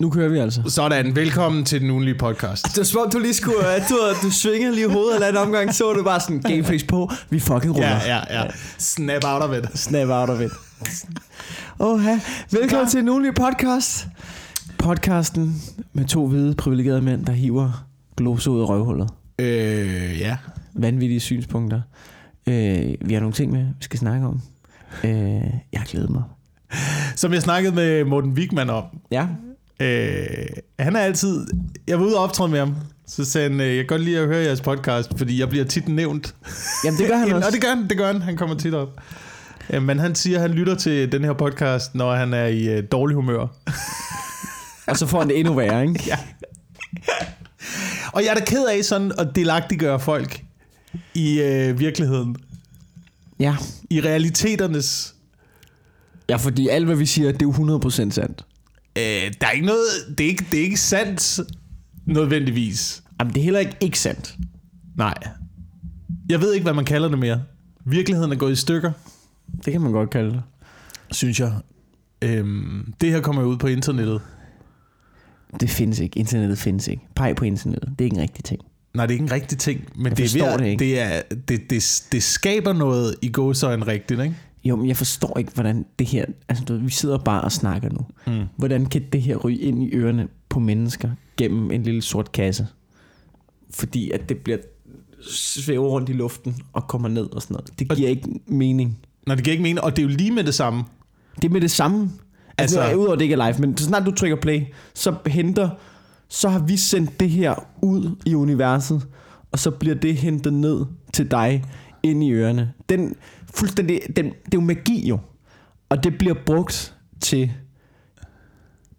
Nu kører vi altså. Sådan, velkommen til den ugenlige podcast. Det var som om, du lige skulle... uh, Du, du svingede lige hovedet eller en omgang, så det bare sådan, gameface på, vi fucking ruller. Ja, ja, ja. Snap out of it. Snap out of it. Åh, oh, velkommen til en ugenlig podcast. Podcasten med to hvide privilegerede mænd, der hiver gloser ud af røvhullet. Øh, ja. Vanvittige synspunkter. Øh, vi har nogle ting med, vi skal snakke om. Øh, jeg har glædet mig. Som jeg snakkede med Morten Wigman om. Ja, Øh, han er altid... Jeg var ude og optræde med ham. Så sagde han, øh, jeg kan godt lide at høre jeres podcast, fordi jeg bliver tit nævnt. Jamen, det gør han også. Og det gør han, det gør han. Han kommer tit op. Ja, men han siger, at han lytter til den her podcast, når han er i øh, dårlig humør. og så får han det endnu værre, ikke? Ja. Og jeg er da ked af sådan at delagtiggøre folk i øh, virkeligheden. Ja. I realiteternes... Ja, fordi alt, hvad vi siger, det er jo 100% sandt. Øh, der er ikke noget... Det er ikke, det er ikke sandt nødvendigvis. Jamen, det er heller ikke ikke sandt. Nej. Jeg ved ikke, hvad man kalder det mere. Virkeligheden er gået i stykker, Det kan man godt kalde det. synes jeg. Øhm, det her kommer jo ud på internettet. Det findes ikke. Internettet findes ikke. Peg på internettet. Det er ikke en rigtig ting. Nej, det er ikke en rigtig ting, men Jeg det, er ved, det ikke. Det, er, det, det, det skaber noget i gåsøjne rigtigt, ikke? Jo, men jeg forstår ikke, hvordan det her... Altså, du, vi sidder bare og snakker nu. Mm. Hvordan kan det her ryge ind i ørerne på mennesker gennem en lille sort kasse? Fordi at det bliver svæver rundt i luften og kommer ned og sådan noget. Det giver ikke mening. Når det giver ikke mening, og det er jo lige med det samme. Det er med det samme. Altså, Altså- altså udover det ikke er live, men så snart du trykker play, så henter, så har vi sendt det her ud i universet, og så bliver det hentet ned til dig ind i ørerne. Den, fuldstændig, den, det er jo magi jo, og det bliver brugt til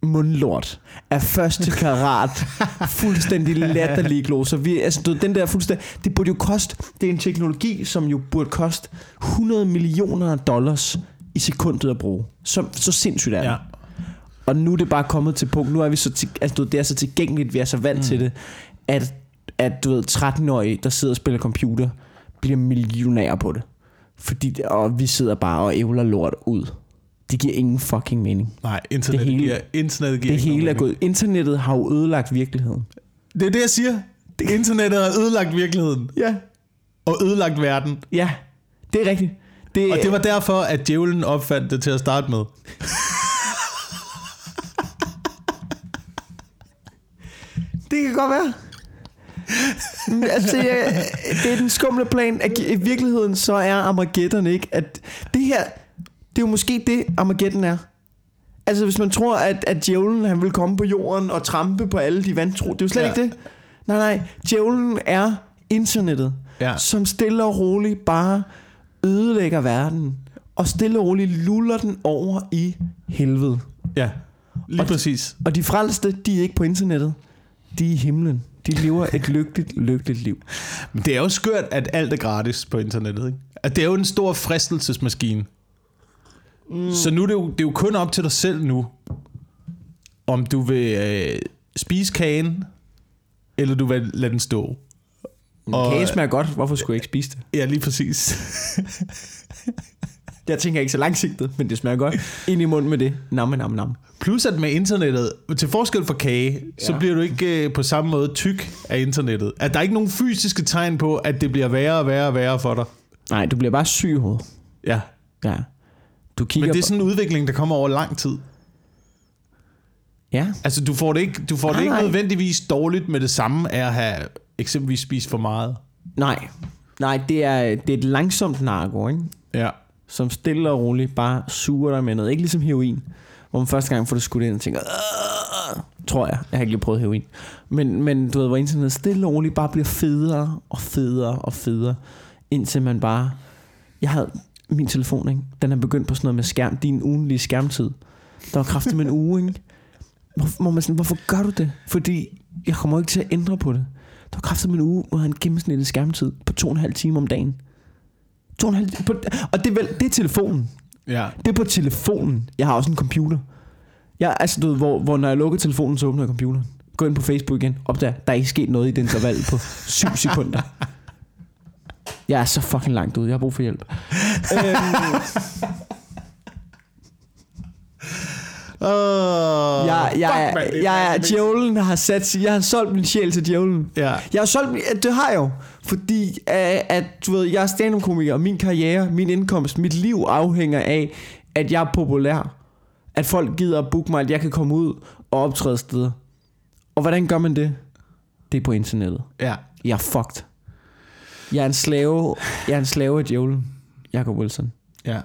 mundlort af første karat fuldstændig latterlige gloser. Vi, altså, du, den der fuldstændig, det burde jo koste, det er en teknologi, som jo burde koste 100 millioner dollars i sekundet at bruge. Så, så sindssygt er det. Ja. Og nu er det bare kommet til punkt, nu er vi så til, altså, du det er så tilgængeligt, vi er så vant mm. til det, at, at du ved, 13-årige, der sidder og spiller computer, bliver millionærer på det. Fordi, og vi sidder bare og ævler lort ud. Det giver ingen fucking mening. Nej, internet Det hele- giver, internet giver Det hele er gået. Internettet har jo ødelagt virkeligheden. Det er det, jeg siger. Det internettet har ødelagt virkeligheden. Ja. Og ødelagt verden. Ja, det er rigtigt. Det, Og det var derfor, at djævlen opfandt det til at starte med. Det kan godt være. Altså, jeg, det er den skumle plan, at i virkeligheden så er Armageddon ikke, at det her, det er jo måske det, Armageddon er. Altså, hvis man tror, at, at djævlen han vil komme på jorden og trampe på alle de vantro, det er jo slet Ja. ikke det. Nej, nej, djævlen er internettet, Ja. som stille og roligt bare ødelægger verden, og stille og roligt luller den over i helvede. Ja, lige Og- præcis. Og de frelste, de er ikke på internettet. De er i himlen. De lever et lykkeligt, lykkeligt liv. Men det er jo skørt, at alt er gratis på internettet. Ikke? At det er jo en stor fristelsesmaskine. Mm. Så nu er det, jo, det er jo kun op til dig selv nu, om du vil øh, spise kagen, eller du vil lade den stå. Og- Og, Kage smager godt. Hvorfor skulle jeg ikke spise det? Ja, lige præcis. Jeg tænker ikke så langsigtet, men det smager godt. Ind i munden med det. Nam, nam, nam. Plus at med internettet, til forskel fra kage, så Ja. bliver du ikke øh, på samme måde tyk af internettet. At der er ikke nogen fysiske tegn på, at det bliver værre og værre og værre for dig. Nej, du bliver bare syg i hovedet. Ja. Ja. Du kigger Men det er sådan en udvikling, der kommer over lang tid. Ja. Altså, du får det ikke, du får det Nej, ikke nej. nødvendigvis dårligt med det samme af at have eksempelvis spist for meget. Nej. Nej, det er, det er et langsomt narko, ikke? Ja. Som stille og roligt bare suger dig med noget. Ikke ligesom heroin, hvor man første gang får det skudt ind og tænker, "Åh!" tror jeg. Jeg har ikke lige prøvet heroin. Men, men du ved, hvor internet stille og roligt bare bliver federe og federe og federe, indtil man bare... Jeg havde min telefon, ikke? Den er begyndt på sådan noget med skærm. Din ugenlige skærmtid. Der var kraftigt med en uge, ikke? Hvor, hvor man sådan, hvorfor gør du det? Fordi jeg kommer ikke til at ændre på det. Der var kraftigt med en uge, hvor han gennemsnitlig skærmtid på to og en halv time om dagen. To på, og det er, vel, det er telefonen. Ja. Det er på telefonen. Jeg har også en computer. Jeg, altså, du ved, hvor, hvor når jeg lukker telefonen, så åbner jeg computeren. Gå ind på Facebook igen. Opdag, der er ikke sket noget i det interval på 7 sekunder. Jeg er så fucking langt ude. Jeg har brug for hjælp. øhm, Uh, Jeg, jeg, fuck, man, jeg, det- djævlen har sat, jeg har solgt min sjæl til djævlen. Ja. Jeg har solgt, min- det har jeg jo, fordi at, at du ved, jeg er stand-up-komiker, og min karriere, min indkomst, mit liv afhænger af, at jeg er populær. At folk gider at booke mig, at jeg kan komme ud og optræde steder. Og hvordan gør man det? Det er på internettet. Ja. Jeg er fucked. Jeg er en slave, jeg er en slave af djævlen, Jacob Wilson. Ja.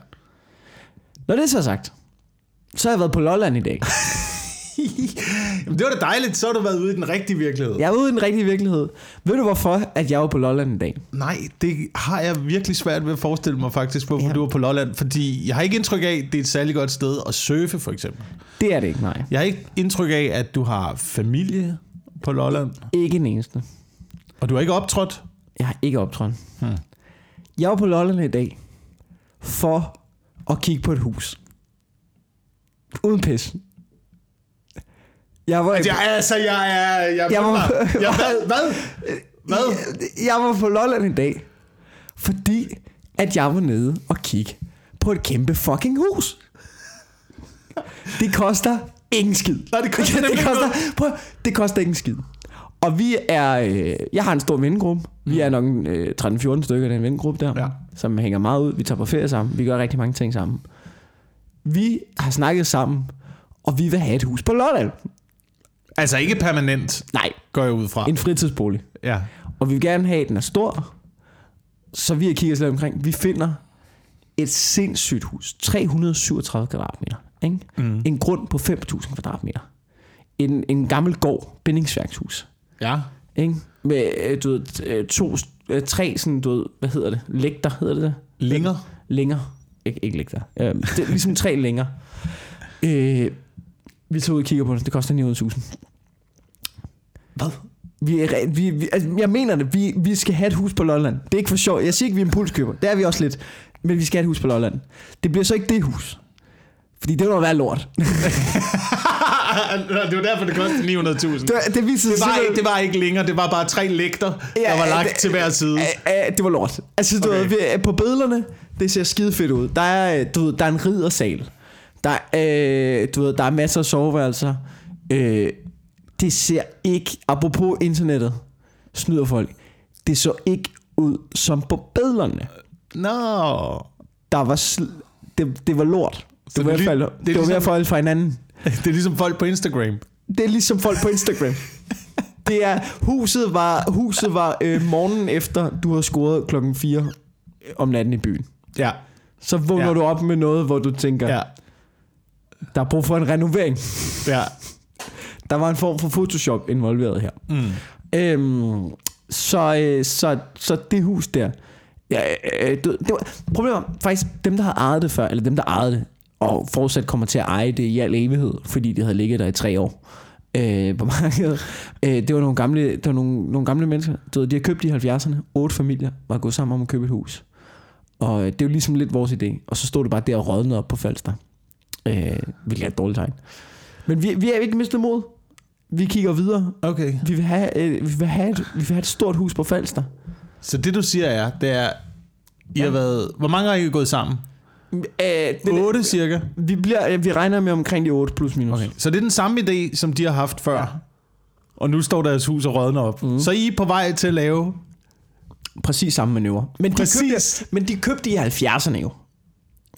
Når det er så sagt, så har jeg været på Lolland i dag. Jamen, det var da dejligt, så har du været ude i den rigtige virkelighed. Jeg er ude i den rigtige virkelighed. Ved du hvorfor, at jeg var på Lolland i dag? Nej, det har jeg virkelig svært ved at forestille mig faktisk, hvorfor Ja. du var på Lolland. Fordi jeg har ikke indtryk af, at det er et særligt godt sted at surfe, for eksempel. Det er det ikke, nej. Jeg har ikke indtryk af, at du har familie på Lolland. Ikke en eneste. Og du har ikke optrådt. Jeg har ikke optrådt. Hmm. Jeg var på Lolland i dag for at kigge på et hus. Uden pis. Jeg var, Altså, jeg, altså, jeg er... Jeg, Jeg må- jeg, hvad? Hvad? Hvad? Jeg, jeg var på Lolland i dag, fordi at jeg var nede og kigge på et kæmpe fucking hus. Det koster ingen skid. Nej, det koster det, ikke koster, prøv, det koster ingen skid. Og vi er, øh, jeg har en stor vennegruppe. Vi er nok øh, 13-14 stykker i den vennegruppe der, Ja. som hænger meget ud. Vi tager på ferie sammen. Vi gør rigtig mange ting sammen. Vi har snakket sammen, og vi vil have et hus på Lolland. Altså ikke permanent, Nej, går jeg ud fra. en fritidsbolig. Ja. Og vi vil gerne have, at den er stor. Så vi har kigget lidt omkring. Vi finder et sindssygt hus. 337 kvadratmeter. Ikke? Mm. En grund på 5.000 kvadratmeter. En, en gammel gård, bindingsværkshus. Ja. Ikke? Med øh, du ved, øh, to, øh, tre sådan, du ved, hvad hedder det? Lægter, hedder det det? Længere. Længer. Ik- ikke lægter. Øh, det er ligesom tre længer. Øh, vi tager ud og kigger på det. Det koster 900.000. Hvad? Vi er, vi, vi, altså, jeg mener det, vi, vi skal have et hus på Lolland. Det er ikke for sjov. Jeg siger ikke, vi er impulskøber. Det er vi også lidt. Men vi skal have et hus på Lolland. Det bliver så ikke det hus. Fordi det vil være lort. det, det var derfor, det kostede 900.000. Det, det viser sig var ikke, det var ikke længere, det var bare tre lægter, Ja, der var lagt det- til hver side. Ja, det var lort. Altså, du Okay. ved, på billederne, det ser skide fedt ud. Der er, du ved, der er en riddersal. Der er, øh, du ved, der er masser af soveværelser. Øh, det ser ikke, apropos internettet, snyder folk, det så ikke ud som på billederne. Nå. Der var sl- det, det var lort. Så Det var, det i hvert fald, det, det det er var ligesom- falde fra hinanden. Det er ligesom folk på Instagram. Det er ligesom folk på Instagram. Det er, huset var, huset var øh, morgenen efter, du har scoret klokken 4 om natten i byen. Ja. Så vågner ja. Du op med noget, hvor du tænker, ja. Der er brug for en renovering. Ja. Der var en form for Photoshop involveret her. Mm. Øhm, så, øh, så, så det hus der, ja, øh, det, det var, problemet var faktisk, dem der havde ejet det før, eller dem der ejede det, og fortsat kommer til at eje det i al evighed, fordi det havde ligget der i tre år øh, på markedet. Øh, det var nogle gamle, det var nogle, nogle gamle mennesker. Du ved, de har købt i 70'erne. Otte familier var gået sammen om at købe et hus. Og øh, det er jo ligesom lidt vores idé. Og så stod det bare der og rådnede op på Falster. Øh, hvilket er et dårligt tegn. Men vi, vi er ikke mistet mod. Vi kigger videre. Okay. Vi vil have, øh, vi vil have, et, vi vil have et stort hus på Falster. Så det du siger er, det er, I har været, hvor mange har I gået sammen? Øh, det, 8 cirka. vi, bliver, vi regner med omkring de 8 plus minus. Okay. Så det er den samme idé, som de har haft før. Ja. Og nu står deres hus og rådner op. Mm. Så I er på vej til at lave... Præcis samme manøvre. Men de, Præcis. købte, men de købte i 70'erne jo.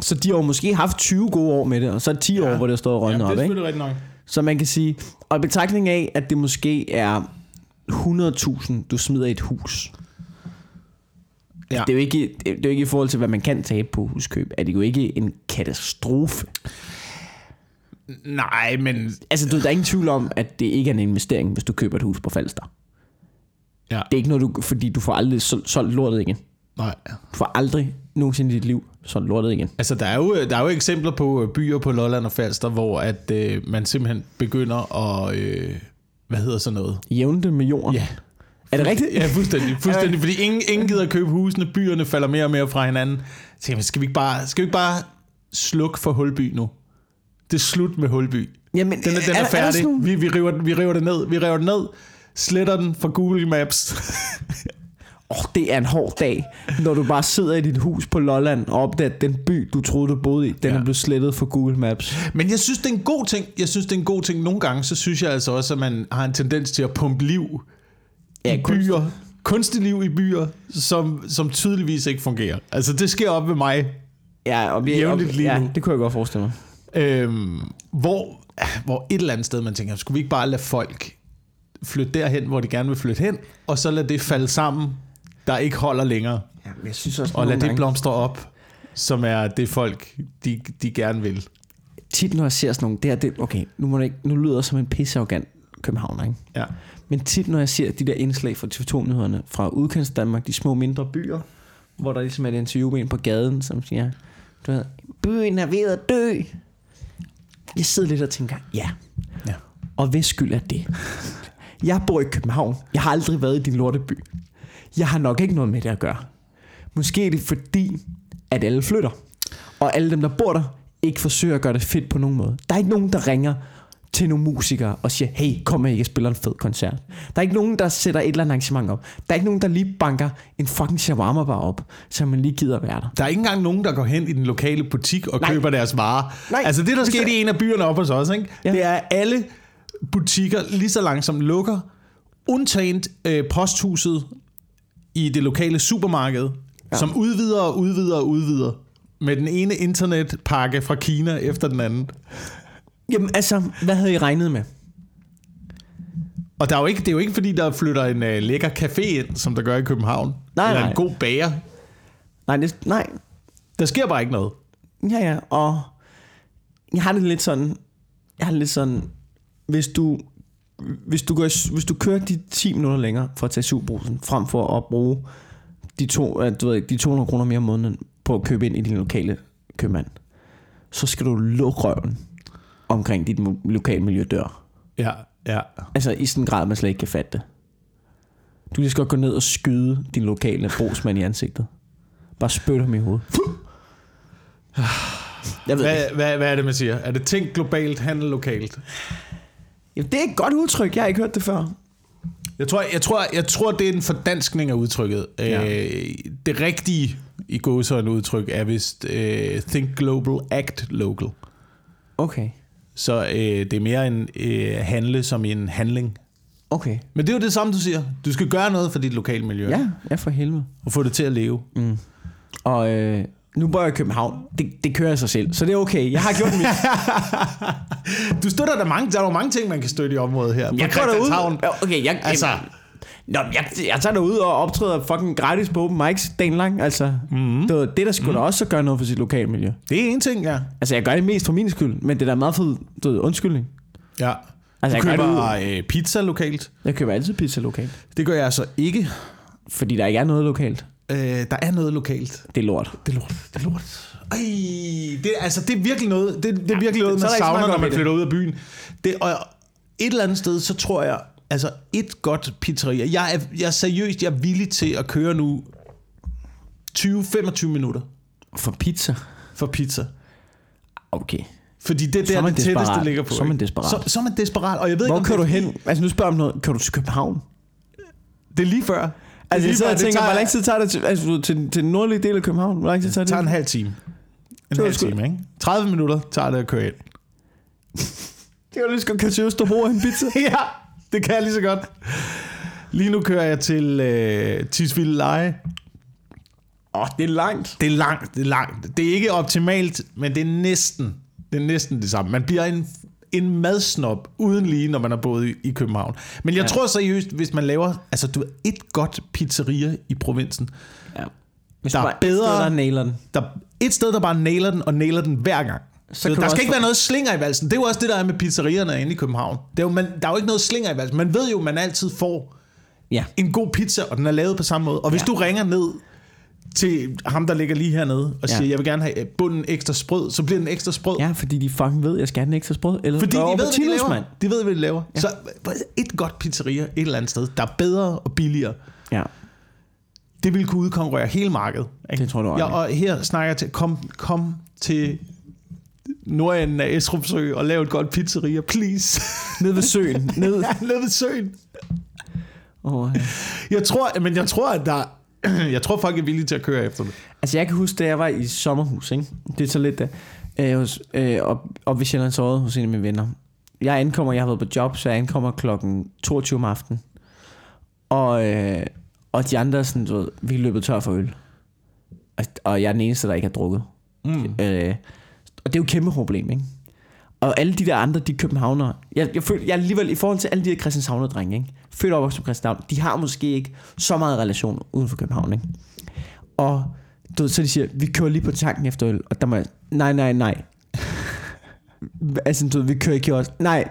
Så de har jo måske haft 20 gode år med det, og så er det 10 ja. år, hvor det står og rådner op. Ikke? rigtigt nok. Så man kan sige, og i betragtning af, at det måske er 100.000, du smider i et hus. Ja. Det, er jo ikke, det, det er jo ikke i forhold til, hvad man kan tabe på huskøb. Er det jo ikke en katastrofe. Nej, men... Altså, du, der er ingen tvivl om, at det ikke er en investering, hvis du køber et hus på Falster. Ja. Det er ikke noget, du, fordi du får aldrig sol- solgt lortet igen. Nej. Du får aldrig nogensinde i dit liv solgt lortet igen. Altså, der er, jo, der er jo eksempler på øh, byer på Lolland og Falster, hvor at, øh, man simpelthen begynder at... Øh, hvad hedder sådan noget? Jævne det med jorden. Ja. Er det rigtigt? Ja, fuldstændig. fuldstændig fordi ingen, ingen gider købe husene, byerne falder mere og mere fra hinanden. Så jeg, skal vi ikke bare, skal vi ikke bare slukke for Hulby nu? Det er slut med Hulby. Jamen, Den er, den er, er færdig. nogle- vi, vi, river, vi river det ned. Vi river det ned. Sletter den fra Google Maps. oh, det er en hård dag, når du bare sidder i dit hus på Lolland og opdager, at den by, du troede, du boede i, den Ja. er blevet slettet fra Google Maps. Men jeg synes, det er en god ting. Jeg synes, det er en god ting. Nogle gange, så synes jeg altså også, at man har en tendens til at pumpe liv Ja, i byer. Kunstig liv i byer, som, som tydeligvis ikke fungerer. Altså, det sker op ved mig. Ja, og, Jævnligt og, lige ja, nu. det kunne jeg godt forestille mig. Øhm, hvor, hvor et eller andet sted, man tænker, skulle vi ikke bare lade folk flytte derhen, hvor de gerne vil flytte hen, og så lade det falde sammen, der ikke holder længere, Ja, men jeg synes også, og nogle det gange- blomstre op, som er det folk, de, de gerne vil. tit, når jeg ser sådan nogle, det er det, okay, nu, må det ikke, nu lyder jeg som en pissearrogant københavner, ikke? Ja. Men tit, når jeg ser de der indslag fra TV2-nyhederne fra udkants Danmark, de små mindre byer, hvor der ligesom er et interview med en på gaden, som siger, du ved, byen er ved at dø. Jeg sidder lidt og tænker, ja. Ja. Og hvis skyld er det? Jeg bor i København. Jeg har aldrig været i din lorteby. Jeg har nok ikke noget med det at gøre. Måske er det fordi, at alle flytter. Og alle dem, der bor der, ikke forsøger at gøre det fedt på nogen måde. Der er ikke nogen, der ringer til nogle musikere og siger, hey, kom med, jeg spiller en fed koncert. Der er ikke nogen, der sætter et eller andet arrangement op. Der er ikke nogen, der lige banker en fucking shawarma bar op, så man lige gider være der. Der er ikke engang nogen, der går hen i den lokale butik og Nej. køber deres varer. Nej. Altså det, der skete i en af byerne op hos os, ikke? Ja. det er alle butikker lige så langsomt lukker, undtaget øh, posthuset i det lokale supermarked, ja. Som udvider og udvider og udvider med den ene internetpakke fra Kina efter den anden. Jamen altså, hvad havde I regnet med? Og der er jo ikke, det er jo ikke, fordi der flytter en øh, lækker café ind, som der gør i København. Nej, eller nej. en god bager. Nej, det, nej. Der sker bare ikke noget. Ja, ja, og jeg har det lidt sådan, jeg har det lidt sådan, hvis du, hvis du, går, hvis du kører de 10 minutter længere for at tage sugbrusen, frem for at bruge de, to, du ved, ikke, de 200 kroner mere om måneden på at købe ind i din lokale købmand, så skal du lukke røven omkring dit lokale miljø dør. Ja, ja. Altså i sådan en grad, man slet ikke kan fatte det. Du lige så godt gå ned og skyde din lokale brugsmand i ansigtet. Bare spyt ham i hovedet. Jeg ved Hvad, ikke. hvad, hvad er det, man siger? Er det tænk globalt, handel lokalt? Jamen, det er et godt udtryk. Jeg har ikke hørt det før. Jeg tror, jeg tror, jeg tror det er en fordanskning af udtrykket. Ja. Øh, det rigtige i gåsøjne udtryk er vist øh, think global, act local. Okay. Så øh, det er mere en øh, handle som en handling. Okay. Men det er jo det samme, du siger. Du skal gøre noget for dit lokale miljø. Ja, ja for helvede. Og få det til at leve. Mm. Og øh, nu bor jeg i København. Det, det kører sig selv, så det er okay. Jeg har gjort mit. Du støtter der mange, der er jo mange ting, man kan støtte i området her. jeg Christianshavn. derud. Okay, jeg, Altså, Nå, jeg, jeg tager derud og optræder fucking gratis på open mics dagen lang. Altså, mm. det, det der skulle mm. da også at gøre noget for sit lokale miljø. det er en ting, ja. Altså, jeg gør det mest for min skyld, men det er da meget fed du ved, undskyldning. ja. Altså, Du jeg køber det øh, pizza lokalt. Jeg køber altid pizza lokalt, Det gør jeg altså ikke. fordi der ikke er noget lokalt. Øh, der er noget lokalt. Det er lort. Det er lort. Det er lort. Ej, det, altså, det er virkelig noget, det, det er virkelig noget, så man er savner, når man flytter ud af byen. Det, og et eller andet sted, så tror jeg, altså et godt pizzeria. Jeg er, jeg er seriøst, jeg er villig til at køre nu 20-25 minutter For pizza? for pizza. Okay. Fordi det er er der, det tætteste desperat. ligger på. Så er man desperat. Så, så er man desperat. Og jeg ved Hvor ikke, kører du hen? Altså nu spørger jeg om noget. Kører du til København? Det er lige før. Altså jeg sidder og tænker, tager- hvor lang tid tager det til, altså, til, til den nordlige del af København? Hvor lang tid tager Det det? tager en halv time. En halv time, ikke? 30 minutter tager det at køre ind. Det var lige så godt køre til Østerbro en pizza. ja, det kan jeg lige så godt. Lige nu kører jeg til øh, Tisvilde Leje. Åh, oh, det er langt. Det er langt, det er langt. Det er ikke optimalt, men det er næsten, det er næsten det samme. Man bliver en, en madsnob uden lige, når man er boet i, København. Men jeg Ja. tror seriøst, hvis man laver altså, du et godt pizzeria i provinsen, Ja. Hvis Der du er bare et sted, bedre- der nailer den. der et sted, der bare nailer den, og nailer den hver gang. Så der skal ikke være noget slinger i valsen. Det er jo også det, der er med pizzerierne inde i København. Det er jo, man, der er jo ikke noget slinger i valsen. Man ved jo, at man altid får Ja. en god pizza, og den er lavet på samme måde. Og hvis ja. du ringer ned til ham, der ligger lige hernede, og Ja. siger, jeg vil gerne have øh, bunden ekstra sprød, så bliver den ekstra sprød. Ja, fordi de fucking ved, at jeg skal have den ekstra sprød. Eller Fordi de ved, hvad de laver. mand. De ved, hvad de laver. Ja. Så et godt pizzeria et eller andet sted, der er bedre og billigere, Ja. det vil kunne udkonkurrere hele markedet. Ikke? Det tror du er ja, og her snakker jeg til, kom, kom til nordenden af Esrupsø og lav et godt pizzeria, please. Ned ved søen. Ned. Nede ved søen. Oh, ja. Jeg tror, men jeg tror, at der, jeg tror, folk er villige til at køre efter det. Altså jeg kan huske, da jeg var i sommerhus, ikke? det er så lidt der, øh, hos, øh, op, op ved Sjællands Odde hos en af mine venner. Jeg ankommer, jeg har været på job, så jeg ankommer klokken 22 om aftenen. Og, øh, og de andre er sådan, du ved, vi er løbet tør for øl. Og, og jeg er den eneste, der ikke har drukket. Mm. Øh, og det er jo et kæmpe problem, ikke? Og alle de der andre, de københavnere, jeg, jeg føler, jeg alligevel, i forhold til alle de der Christianshavner-drenge, ikke? Født og opvokset på Christianshavn, de har måske ikke så meget relation uden for København, ikke? Og du ved, så de siger, vi kører lige på tanken efter øl, og der må jeg, nej, nej, nej. altså, du ved, vi kører i kiosk. Nej,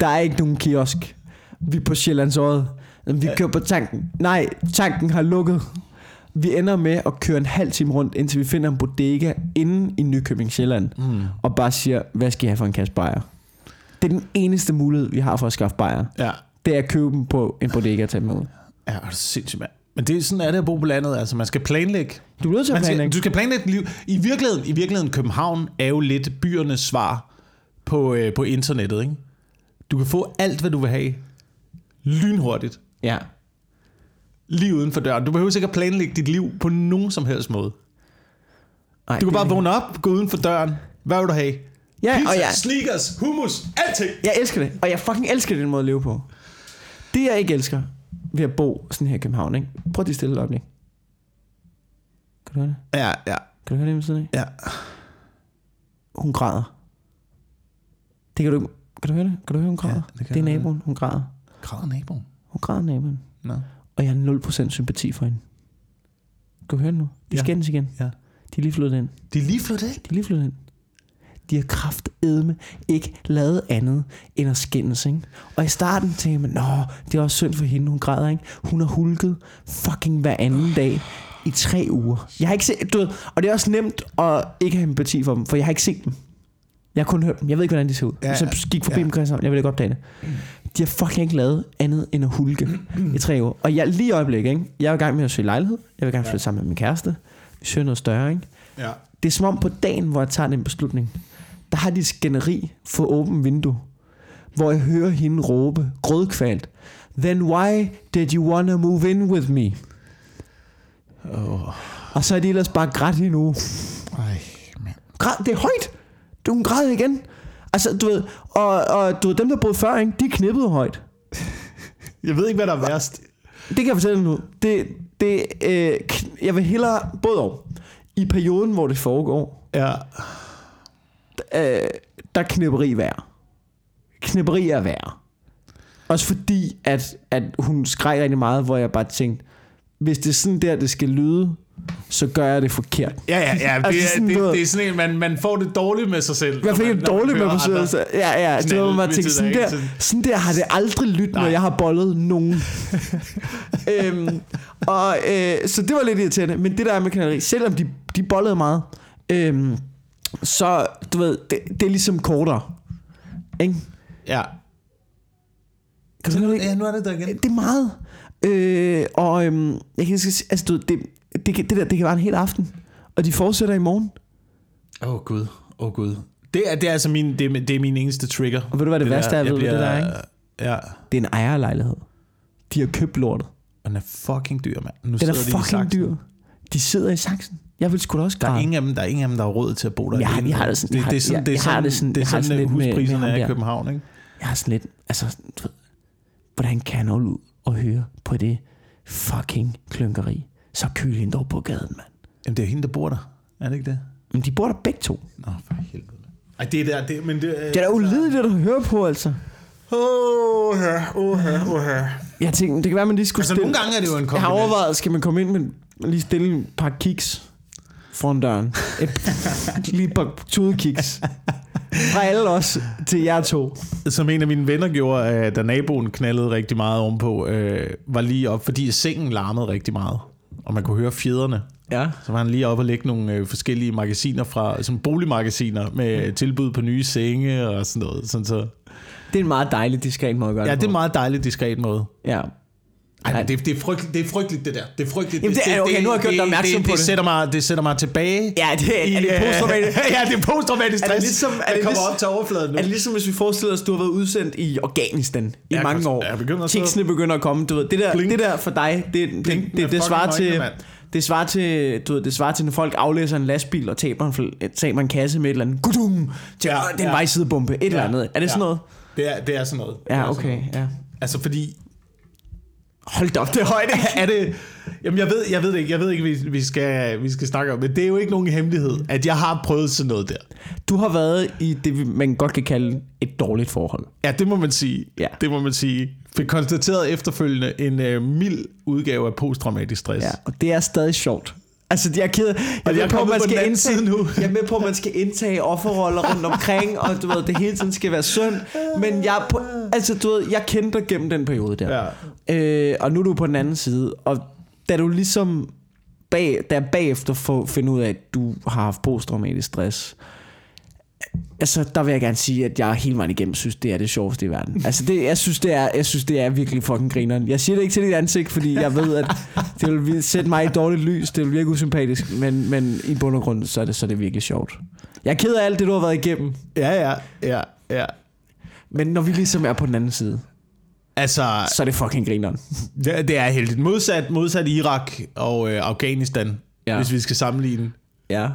der er ikke nogen kiosk. Vi er på Sjællands Vi kører på tanken. Nej, tanken har lukket. Vi ender med at køre en halv time rundt, indtil vi finder en bodega inde i Nykøbing Sjælland, Mm. og bare siger, hvad skal jeg have for en kasse bajer? Det er den eneste mulighed, vi har for at skaffe bajer. Ja. Det er at købe dem på en bodega og tage dem ud. Ja, det er sindssygt, mand. Men det er sådan er det at bo på landet. Altså, man skal planlægge. Du er nødt til at Man skal, planlægge. du skal planlægge dit liv. I virkeligheden, I virkeligheden, København er jo lidt byernes svar på, øh, på internettet, ikke? Du kan få alt, hvad du vil have. Lynhurtigt. Ja. Lige uden for døren. Du behøver ikke at planlægge dit liv på nogen som helst måde. Ej, Du kan bare vågne op, gå uden for døren. Hvad vil du have? Ja, Pizza, og jeg, sneakers, hummus, alting. jeg elsker det. Og jeg fucking elsker den måde at leve på. Det jeg ikke elsker ved at bo sådan her i København, ikke? Prøv lige stille et øjeblik. Kan du høre det? Ja, ja, Kan du høre det ved siden af? ja. Hun græder. Det kan du ikke- Kan du høre det? Kan du høre, hun græder? Ja, det det, er naboen, hun græder. Græder naboen. Hun græder naboen. Nå. Og jeg har 0% sympati for hende. Kan du høre det nu? De Ja. skændes igen. Ja. De er lige flyttet ind. De er lige flyttet ind. De er lige flyttet ind. De har kraftedme ikke lavet andet end at skændes, ikke? Og i starten tænkte man, nå, det er også synd for hende, hun græder, ikke? Hun har hulket fucking hver anden dag i tre uger. Jeg har ikke set, du ved, og det er også nemt at ikke have empati for dem, for jeg har ikke set dem. Jeg har kun hørt dem. Jeg ved ikke, hvordan de ser ud. Ja, Ja, så gik forbi ja. dem, Christian. Jeg vil ikke opdage det. De har fucking ikke lavet andet end at hulke i tre uger. Og jeg lige i øjeblikket, ikke? Jeg er i gang med at søge lejlighed. Jeg vil gerne flytte sammen med min kæreste. Vi søger noget større, ikke? Ja. Det er som om på dagen, hvor jeg tager den beslutning, der har de skænderi for åbent vindue, hvor jeg hører hende råbe, grødkvalt, Then why did you wanna move in with me? Oh. Og så er de ellers bare grædt endnu. Ej, mand. Græd, det er højt. Du hun græd igen. Altså, du ved, og, og du ved, dem, der boede før, ikke, de knippede højt. Jeg ved ikke, hvad der er værst. Det kan jeg fortælle nu. Det, det, øh, jeg vil hellere, både og, i perioden, hvor det foregår, Ja. øh, der er knipperi værd. Knipperi er værd. Også fordi, at, at hun skreg rigtig meget, hvor jeg bare tænkte, hvis det er sådan der, det skal lyde, så gør jeg det forkert. Ja, ja, ja. Det, Altså, er, sådan det, noget- det er sådan en, man, man får det dårligt med sig selv. Fik når det dårligt med andre. Så, ja, ja. Sådan Det var man tænkte, sådan der, sådan der har det aldrig lyttet, når jeg har bollet nogen. øhm, og, øh, så det var lidt irriterende. Men det der er med kanari, selvom de, de bollede meget, øhm, så du ved, det, det er ligesom kortere. Ikke? Ja. Kan du? Ja, nu er det der igen. Det er meget. Øh, og øhm, jeg kan sige, altså, du, det, det, kan- det der, det kan være en hel aften. Og de fortsætter i morgen. Åh oh, gud, åh oh, gud. Det er, det er altså min, det er, det er min eneste trigger. Og ved du, hvad det, værste er ved det der, ikke? Ja. Det er en ejerlejlighed. De har købt lortet. Og den er fucking dyr, mand. Nu Den er de i fucking saksen. dyr. De sidder i saksen. Jeg vil sgu da også Der er, græde. ingen af dem, der er ingen af dem, der har råd til at bo der. Jeg jeg har det sådan- har- det er sådan, det er sådan, det sådan- det er sådan, sådan med- huspriserne med er i. København, ikke? Jeg har sådan lidt, altså, du ved, hvordan kan jeg holde ud og høre på det fucking klynkeri? Så kyl hende dog på gaden, mand. Jamen, det er hende, der bor der. Er det ikke det? Men de bor der begge to. Nå, for helvede. Ej, det er der, det, men det... Det er da ulideligt at høre på, altså. Åh, her, åh, her, åh, her. Jeg tænkte, det kan være, man lige skulle Altså, stille... nogle gange er det jo en Jeg har kompliment. overvejet, skal man komme ind med lige stille et par kiks foran døren. Et, lige et par tudekiks. Fra alle os til jer to. Som en af mine venner gjorde, øh, da naboen knaldede rigtig meget ovenpå, øh, var lige op, fordi sengen larmede rigtig meget. Og man kunne høre fjederne. Ja. Så var han lige oppe og lægge nogle øh, forskellige magasiner fra, som boligmagasiner med tilbud på nye senge og sådan noget. Sådan så. Det er en meget dejlig, diskret måde at gøre Ja, det det er en meget dejlig, diskret måde. Ja. Ej, men det, det, er frygteligt, det er frygteligt, det der. Det er frygteligt. Jamen, det er- okay, nu har jeg gjort dig opmærksom det, på det. det. Sætter mig, det sætter mig tilbage. Ja, det er, det øh, posttraumatisk. ja, det er posttraumatisk Er det stress, ligesom- er det kommer ligesom- op til overfladen nu. Er det ligesom, hvis vi forestiller os, du har været udsendt i Afghanistan i Ja, mange år? Jeg begynder Tiksene begynder at komme. Du ved, det, der, Blink. det der for dig, det, det, det, det, det svarer til, mand. Det svarer til, du ved, det svarer til, når folk aflæser en lastbil og taber en, taber en kasse med et eller andet. Gudung! Til, Ja, ja, det er en ja. vejsidebombe. Et ja, eller andet. Er det ja. sådan noget? Det er, det er sådan noget. Det Ja, okay. Ja. Altså fordi, Hold da op, det er højt, er det... Jamen jeg ved, jeg ved det ikke, jeg ved ikke, vi, vi, skal, vi skal snakke om, men det er jo ikke nogen hemmelighed, at jeg har prøvet sådan noget der. Du har været i det, man godt kan kalde et dårligt forhold. Ja, det må man sige. Ja. Det må man sige. Fik konstateret efterfølgende en øh, mild udgave af posttraumatisk stress. Ja, og det er stadig sjovt. Altså, jeg er ked jeg, jeg er med på, man skal indtage, nu. jeg er med på, at man skal indtage offerroller rundt omkring, og du ved, det hele tiden skal være synd. Men jeg, er på, altså, du ved, jeg kendte dig gennem den periode der. Ja. Øh, og nu er du på den anden side, og da du ligesom bag, der bagefter får finde ud af, at du har haft posttraumatisk stress, altså der vil jeg gerne sige, at jeg hele vejen igennem synes, det er det sjoveste i verden. Altså det, jeg, synes, det er, jeg synes, det er virkelig fucking grineren. Jeg siger det ikke til dit ansigt, fordi jeg ved, at det vil sætte mig i dårligt lys, det vil virke usympatisk, men, men i bund og grund, så er, det, så er det virkelig sjovt. Jeg er ked af alt det, du har været igennem, Ja, ja, ja, ja. Men når vi ligesom er på den anden side, Altså, så er det fucking grineren. det, det er heldigt. Modsat, modsat Irak og øh, Afghanistan, Ja. hvis vi skal sammenligne. Ja.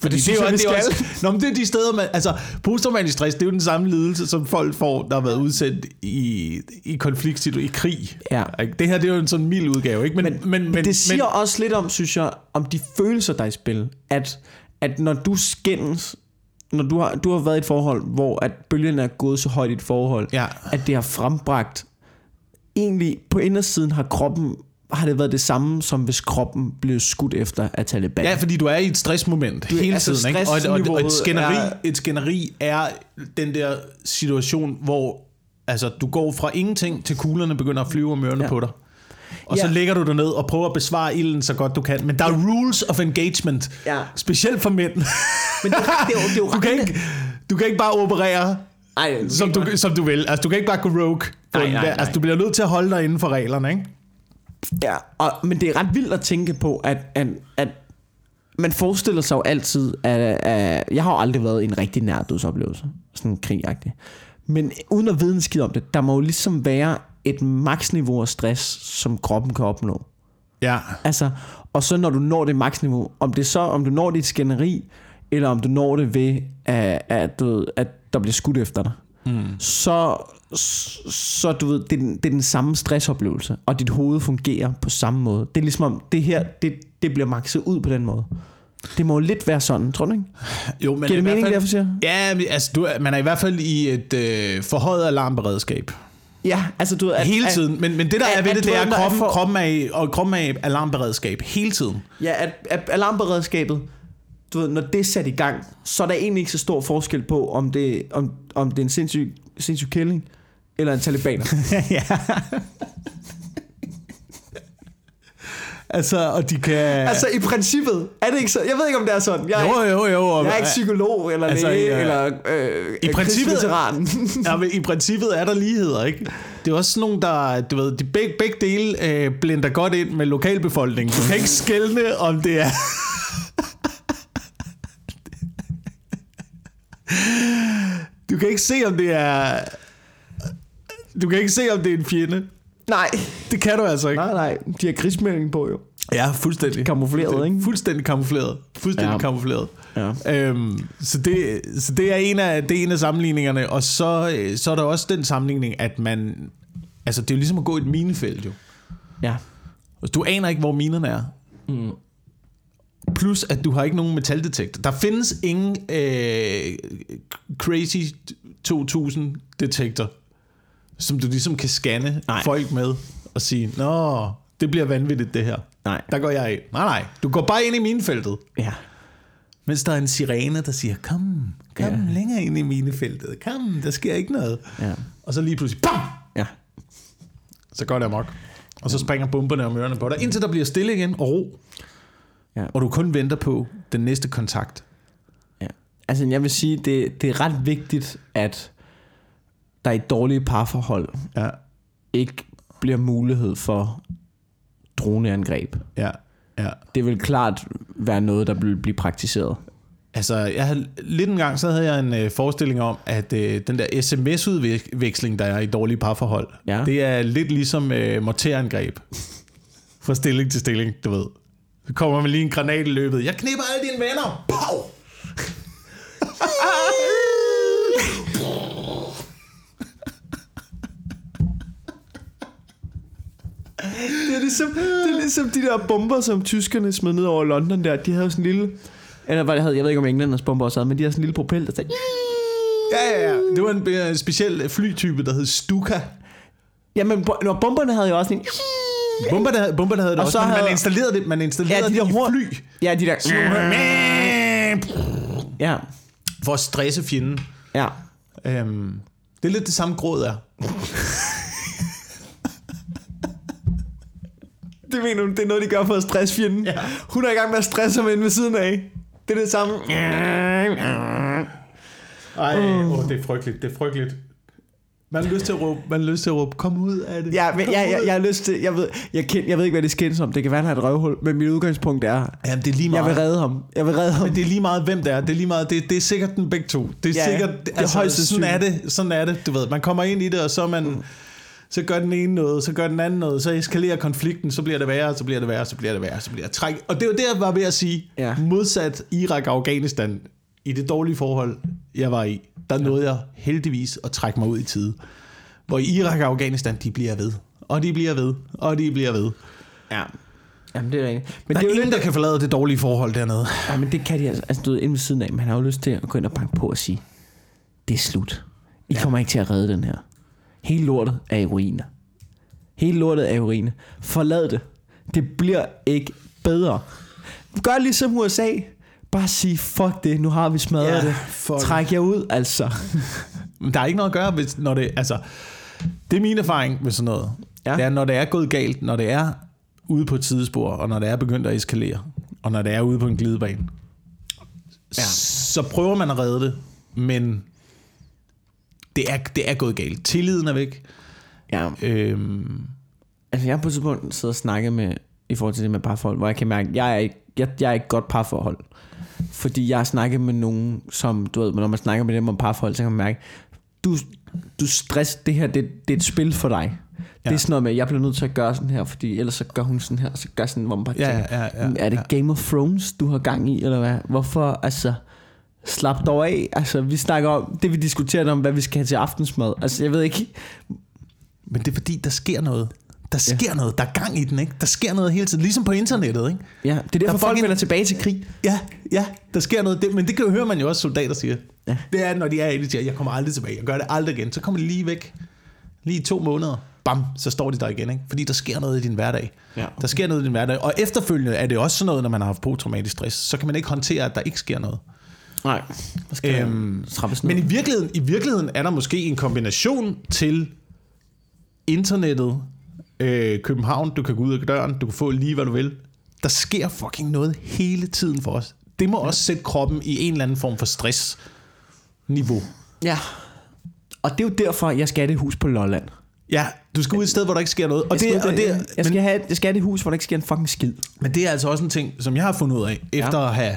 Fordi det, synes er jo, det, er også, nå, men det er de steder, man, altså posttraumatisk stress, det er jo den samme lidelse, som folk får, der har været udsendt i, i konflikt, i krig. Ja. Det her, det er jo en sådan mild udgave, ikke? Men, men, men, men det siger men, også lidt om, synes jeg, om de følelser, der er i spil. At, at når du skændes, når du har, du har været i et forhold, hvor at bølgen er gået så højt i et forhold, Ja. at det har frembragt, egentlig på indersiden har kroppen, har det været det samme, som hvis kroppen blev skudt efter af Taliban. Ja, fordi du er i et stressmoment Du hele altså, tiden. Ikke? Og, et, og, og et, skænderi, er- et skænderi er den der situation, hvor altså, du går fra ingenting til kuglerne begynder at flyve om ørerne ja. på dig. Og så Ja. lægger du dig ned og prøver at besvare ilden så godt du kan. Men der er rules of engagement. Ja. Specielt for mænd. Men det, det, er det er jo Du kan ikke, du kan ikke bare operere, Ej, som du, som du vil. Altså, du kan ikke bare gå rogue. Nej, nej, nej. Altså, du bliver nødt til at holde dig inden for reglerne, ikke? Ja, og, men det er ret vildt at tænke på, at, at, at man forestiller sig jo altid, at, at jeg har jo aldrig været i en rigtig nær dødsoplevelse, sådan krigagtig. Men uden at vide en skid om det, der må jo ligesom være et maksniveau af stress, som kroppen kan opnå. Ja. Altså, og så når du når det maksniveau, om det så, om du når dit skænderi, eller om du når det ved, at, at, du ved, at der bliver skudt efter dig, mm. så, så du ved, det, er den- det er den samme stressoplevelse, og dit hoved fungerer på samme måde. Det er ligesom om, det her, det, det bliver makset ud på den måde. Det må jo lidt være sådan, tror du ikke? Jo, men Giver i det hvert mening, fald- det jeg siger? Ja, altså, du, man er i hvert fald i et øh, forhøjet alarmberedskab. Ja, altså du ved... At, Hele at- tiden. Men, men det der at- er ved at det, det er, at kroppen, får- kroppen, er og kroppen er i alarmberedskab hele tiden. Ja, at, at alarmberedskabet, du ved, når det er sat i gang, så er der egentlig ikke så stor forskel på, om det, om, om det er en sindssyg, sindssyg kælling, eller en talibaner. ja. Altså, og de kan... altså i princippet, er det ikke så? Jeg ved ikke, om det er sådan. Jeg er, jo, ikke, jo, jo. Og, jeg er ikke psykolog, eller Altså, læge, ja. eller øh, I princippet- krigsveteran. ja, men I princippet er der ligheder, ikke? Det er også sådan nogle, der, du ved, de begge, begge dele øh, blinder godt ind med lokalbefolkningen. Du kan ikke skelne, om det er... Du kan ikke se, om det er... Du kan ikke se, om det er en fjende. Nej, Det kan du altså ikke. nej, nej. De har krigsmelding på jo. Ja, fuldstændig. Kamufleret, ikke? Fuldstændig kamufleret. Fuldstændig Ja. ja. kamufleret. Ja. Øhm, så, det, så det er en af, det er en af sammenligningerne. Og så, så er der også den sammenligning, at man... Altså, det er jo ligesom at gå i et minefelt, jo. Ja. Altså, Du aner ikke, hvor minerne er. Mm. Plus, at du har ikke nogen metaldetektor. Der findes ingen øh, Crazy 2000 detektor, som du ligesom kan scanne Nej. folk med og sige, Nå, det bliver vanvittigt det her. Nej. Der går jeg ind. Nej, nej. Du går bare ind i minefeltet. Ja. Mens der er en sirene, der siger, kom, kom ja. længere ind i minefeltet. Kom, der sker ikke noget. Ja. Og så lige pludselig, bam! Ja. Så går det amok. Og så springer bomberne om ørerne på dig, indtil der bliver stille igen og ro. Ja. Og du kun venter på den næste kontakt. Ja. Altså, jeg vil sige, det, det er ret vigtigt, at der i dårlige parforhold Ja, ikke bliver mulighed for droneangreb. ja, ja. Det vil klart være noget, der vil blive praktiseret. Altså, jeg havde, lidt en gang, så havde jeg en øh, forestilling om, at øh, den der sms-udveksling, der er i dårlige parforhold, Ja. det er lidt ligesom øh, morterangreb. Fra stilling til stilling, du ved. Så kommer man lige en granat i løbet. Jeg knipper alle dine venner. Pow! Det er, ligesom, det er ligesom de der bomber, som tyskerne smed ned over London der. De havde sådan en lille... Eller hvad det havde, jeg ved ikke om Englands bomber også havde, men de havde sådan en lille propel, der sagde... Ja, ja, ja. Det var en, en speciel flytype, der hed Stuka. Jamen, når bomberne havde jo også en... Bomberne, havde- bomberne havde det Og også, så men man havde- installerede det, man installerede Ja, de det der i horn- fly. Ja, de der... Ja, For at stresse fjenden. ja. Øhm, det er lidt det samme gråd er. Det mener du, det er noget, de gør for at stresse fjenden? Ja. Hun er i gang med at stresse ham inde ved siden af. Det er det samme. Ej, oh. oh, det er frygteligt, det er frygteligt. Man har lyst til at råbe, man har lyst til at råbe, kom ud af det. Ja, men jeg, jeg, jeg har lyst til... Jeg ved, jeg, kend, jeg ved ikke, hvad det skændes om. Det kan være, han har et røvhul. Men mit udgangspunkt er... Jamen, det er lige Jeg meget. vil redde ham. Jeg vil redde ham. Men det er lige meget, hvem det er. Det er lige meget, det, det er sikkert den begge to. Det er Ja, sikkert, det er altså, højst sådan er det, sådan er det, du ved. Man kommer ind i det, og så er man, mm. Så gør den ene noget, så gør den anden noget, så eskalerer konflikten, så bliver det værre, så bliver det værre, så bliver det værre, så bliver det træk. Og det var det, jeg var ved at sige. Ja. Modsat Irak og Afghanistan, i det dårlige forhold, jeg var i, der nåede jeg heldigvis at trække mig ud i tide. Hvor i Irak og Afghanistan, de bliver ved. Og de bliver ved, og de bliver ved. Ja. Jamen, det er rigtigt. Men Der det er jo ingen, lidt... der kan forlade det dårlige forhold dernede. Ja, men det kan de altså. Altså, du ved, inde ved siden af. Men han har jo lyst til at gå ind og banke på og sige, det er slut. I kommer ikke til at redde den her. Hele lortet er i ruiner. Hele lortet er i ruiner. Forlad det. Det bliver ikke bedre. Gør ligesom USA. Bare sig, fuck det, nu har vi smadret Ja, det. Træk jer ud, altså. Men der er ikke noget at gøre, hvis, når det, altså, det er min erfaring med sådan noget. Ja. Det er, når det er gået galt, når det er ude på et sidespor, og når det er begyndt at eskalere, og når det er ude på en glidebane, ja. så prøver man at redde det, men det er, det er gået galt. Tilliden er væk. Ja, Øhm, altså jeg har på et tidspunkt siddet og snakket med, i forhold til det med parforhold, hvor jeg kan mærke, at jeg er ikke, jeg, jeg er ikke godt parforhold. Fordi jeg har snakket med nogen, som, du ved, når man snakker med dem om parforhold, så kan man mærke, du, du stress, det her, det, det er et spil for dig. Ja. Det er sådan noget med, jeg bliver nødt til at gøre sådan her, fordi ellers så gør hun sådan her, og så gør sådan, hvor man bare Ja, tænker, ja, ja, er det Game of Thrones, du har gang i, eller hvad? Hvorfor, altså, slap dog af. Altså, vi snakker om, det vi diskuterer om, hvad vi skal have til aftensmad. Altså, jeg ved ikke, men det er fordi, der sker noget. Der sker ja. noget. Der er gang i den, ikke? Der sker noget hele tiden. Ligesom på internettet, ikke? ja, det er derfor, folk fucking- vender tilbage til krig. Ja, ja, der sker noget. Det, men det kan jo høre man jo også soldater siger. Ja. Det er, når de er i det, de siger, jeg kommer aldrig tilbage, jeg gør det aldrig igen. Så kommer de lige væk. Lige to måneder. Bam, så står de der igen. Ikke? Fordi der sker noget i din hverdag. Ja. Der sker noget i din hverdag. Og efterfølgende er det også sådan noget, når man har haft posttraumatisk stress. Så kan man ikke håndtere, at der ikke sker noget. Nej, der skal øhm, trappes ned. Men i virkeligheden, i virkeligheden er der måske en kombination til internettet, øh, København, du kan gå ud af døren, du kan få lige hvad du vil. Der sker fucking noget hele tiden for os. Det må også sætte kroppen i en eller anden form for stress-niveau. Ja. Og det er jo derfor, jeg skal have det hus på Lolland. Ja, du skal ud et sted, hvor der ikke sker noget. Og jeg, skal, det, og det, jeg, men, skal have, jeg skal have det hus, hvor der ikke sker en fucking skid. men det er altså også en ting, som jeg har fundet ud af, efter at have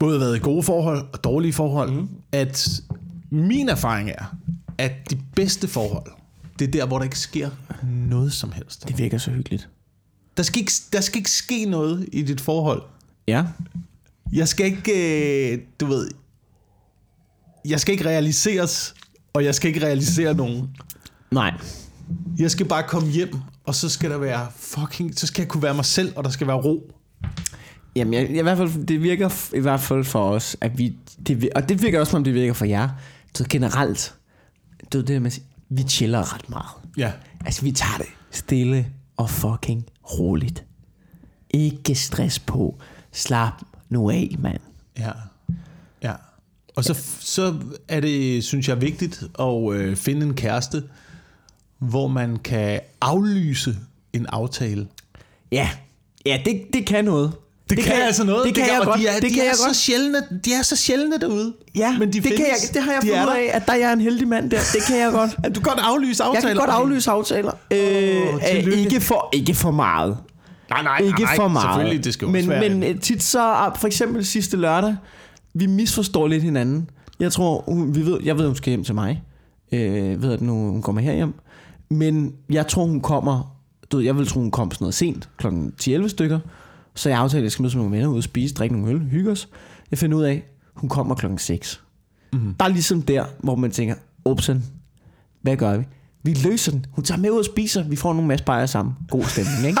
både været i gode forhold og dårlige forhold, mm. at min erfaring er, at de bedste forhold, det er der, hvor der ikke sker noget som helst. Det virker så hyggeligt. Der skal ikke, der skal ikke ske noget i dit forhold. Ja. Jeg skal ikke, øh, du ved, jeg skal ikke realiseres, og jeg skal ikke realisere nogen. Nej. Jeg skal bare komme hjem, og så skal der være fucking, så skal jeg kunne være mig selv, og der skal være ro. Jamen, jeg, jeg, i hvert fald, det virker i hvert fald for os, at vi, det, og det virker også, som om det virker for jer, ved, generelt, det med, at sige, vi chiller ret meget. Ja. Altså, vi tager det stille og fucking roligt. Ikke stress på. Slap nu af, mand. Ja. Ja. Og så, så er det, synes jeg, vigtigt at øh, finde en kæreste, hvor man kan aflyse en aftale. Ja, ja det, det kan noget. Det, det kan, kan altså noget. Det kan kan, jeg og godt. De er, det de kan er jeg så godt. Sjældne, de er så sjældne derude. Ja, men de det, findes. kan jeg, det har jeg de fundet af, at der er en heldig mand der. Det kan jeg godt. At du kan godt aflyse aftaler. Jeg kan godt aflyse aftaler. Øh, øh, ikke, for, ikke for meget. Nej, nej, Ikke nej, for meget. Selvfølgelig, det skal men, også være. men øh, tit så, ah, for eksempel sidste lørdag, vi misforstår lidt hinanden. Jeg tror, vi ved, jeg ved, hun skal hjem til mig. Øh, ved at nu hun kommer herhjem. Men jeg tror, hun kommer, du ved, jeg vil tro, hun kommer sådan noget sent, klokken 10-11 stykker. Så jeg aftalte, at jeg skal mødes med nogle venner ud og spise, drikke nogle øl, hygge os. Jeg finder ud af, hun kommer klokken 6. Mhm. Der er ligesom der, hvor man tænker, opsen, hvad gør vi? Vi løser den. Hun tager med ud og spiser. Vi får nogle masse bajer sammen. God stemning, ikke?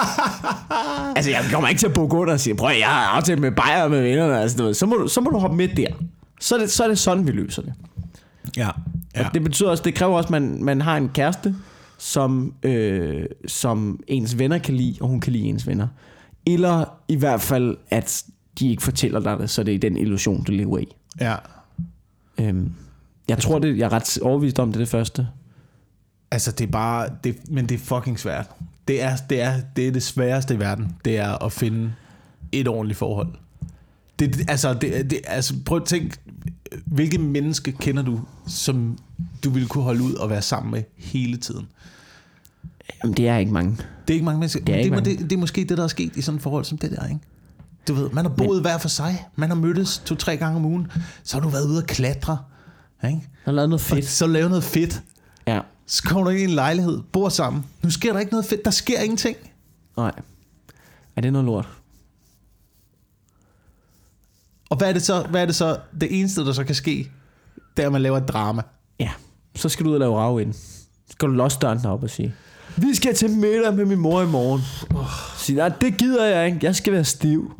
altså, jeg kommer ikke til at bukke under og sige, prøv at, jeg har aftalt med bajer med vennerne. Altså, ved. så, må du, så må du hoppe med der. Så er, det, så er det sådan, vi løser det. Ja. Ja. Og det betyder også, det kræver også, at man, man har en kæreste, som, øh, som ens venner kan lide, og hun kan lide ens venner. Eller i hvert fald, at de ikke fortæller dig det, så det er den illusion, du lever i. ja. Øhm, jeg tror, det, jeg er ret overbevist om, det er det første. Altså, det er bare... Det, men det er fucking svært. Det er, det, er, det er det sværeste i verden. Det er at finde et ordentligt forhold. Det, det- altså, det, det, altså, prøv at tænke, hvilke menneske kender du, som du ville kunne holde ud og være sammen med hele tiden? Jamen, det er ikke mange. Det er ikke mange mennesker. Det er Det mange. det, det er måske det, der er sket i sådan et forhold som det der, ikke? Du ved, man har boet Men, hver for sig. Man har mødtes to-tre gange om ugen. Så har du været ude at klatre. Ikke? Har lavet noget Fedt. Så lave noget fedt. Ja. Så kommer du ind i en lejlighed, bor sammen. Nu sker der ikke noget fedt. Der sker ingenting. Nej. Er det noget lort? Og hvad er det så? Hvad er det så? Det eneste, der så kan ske, det er, at man laver et drama. Ja. Så skal du ud og lave rav ind. Så skal du låse døren op og sige, vi skal til middag med min mor i morgen. Sige, nej, det gider jeg ikke. Jeg skal være stiv.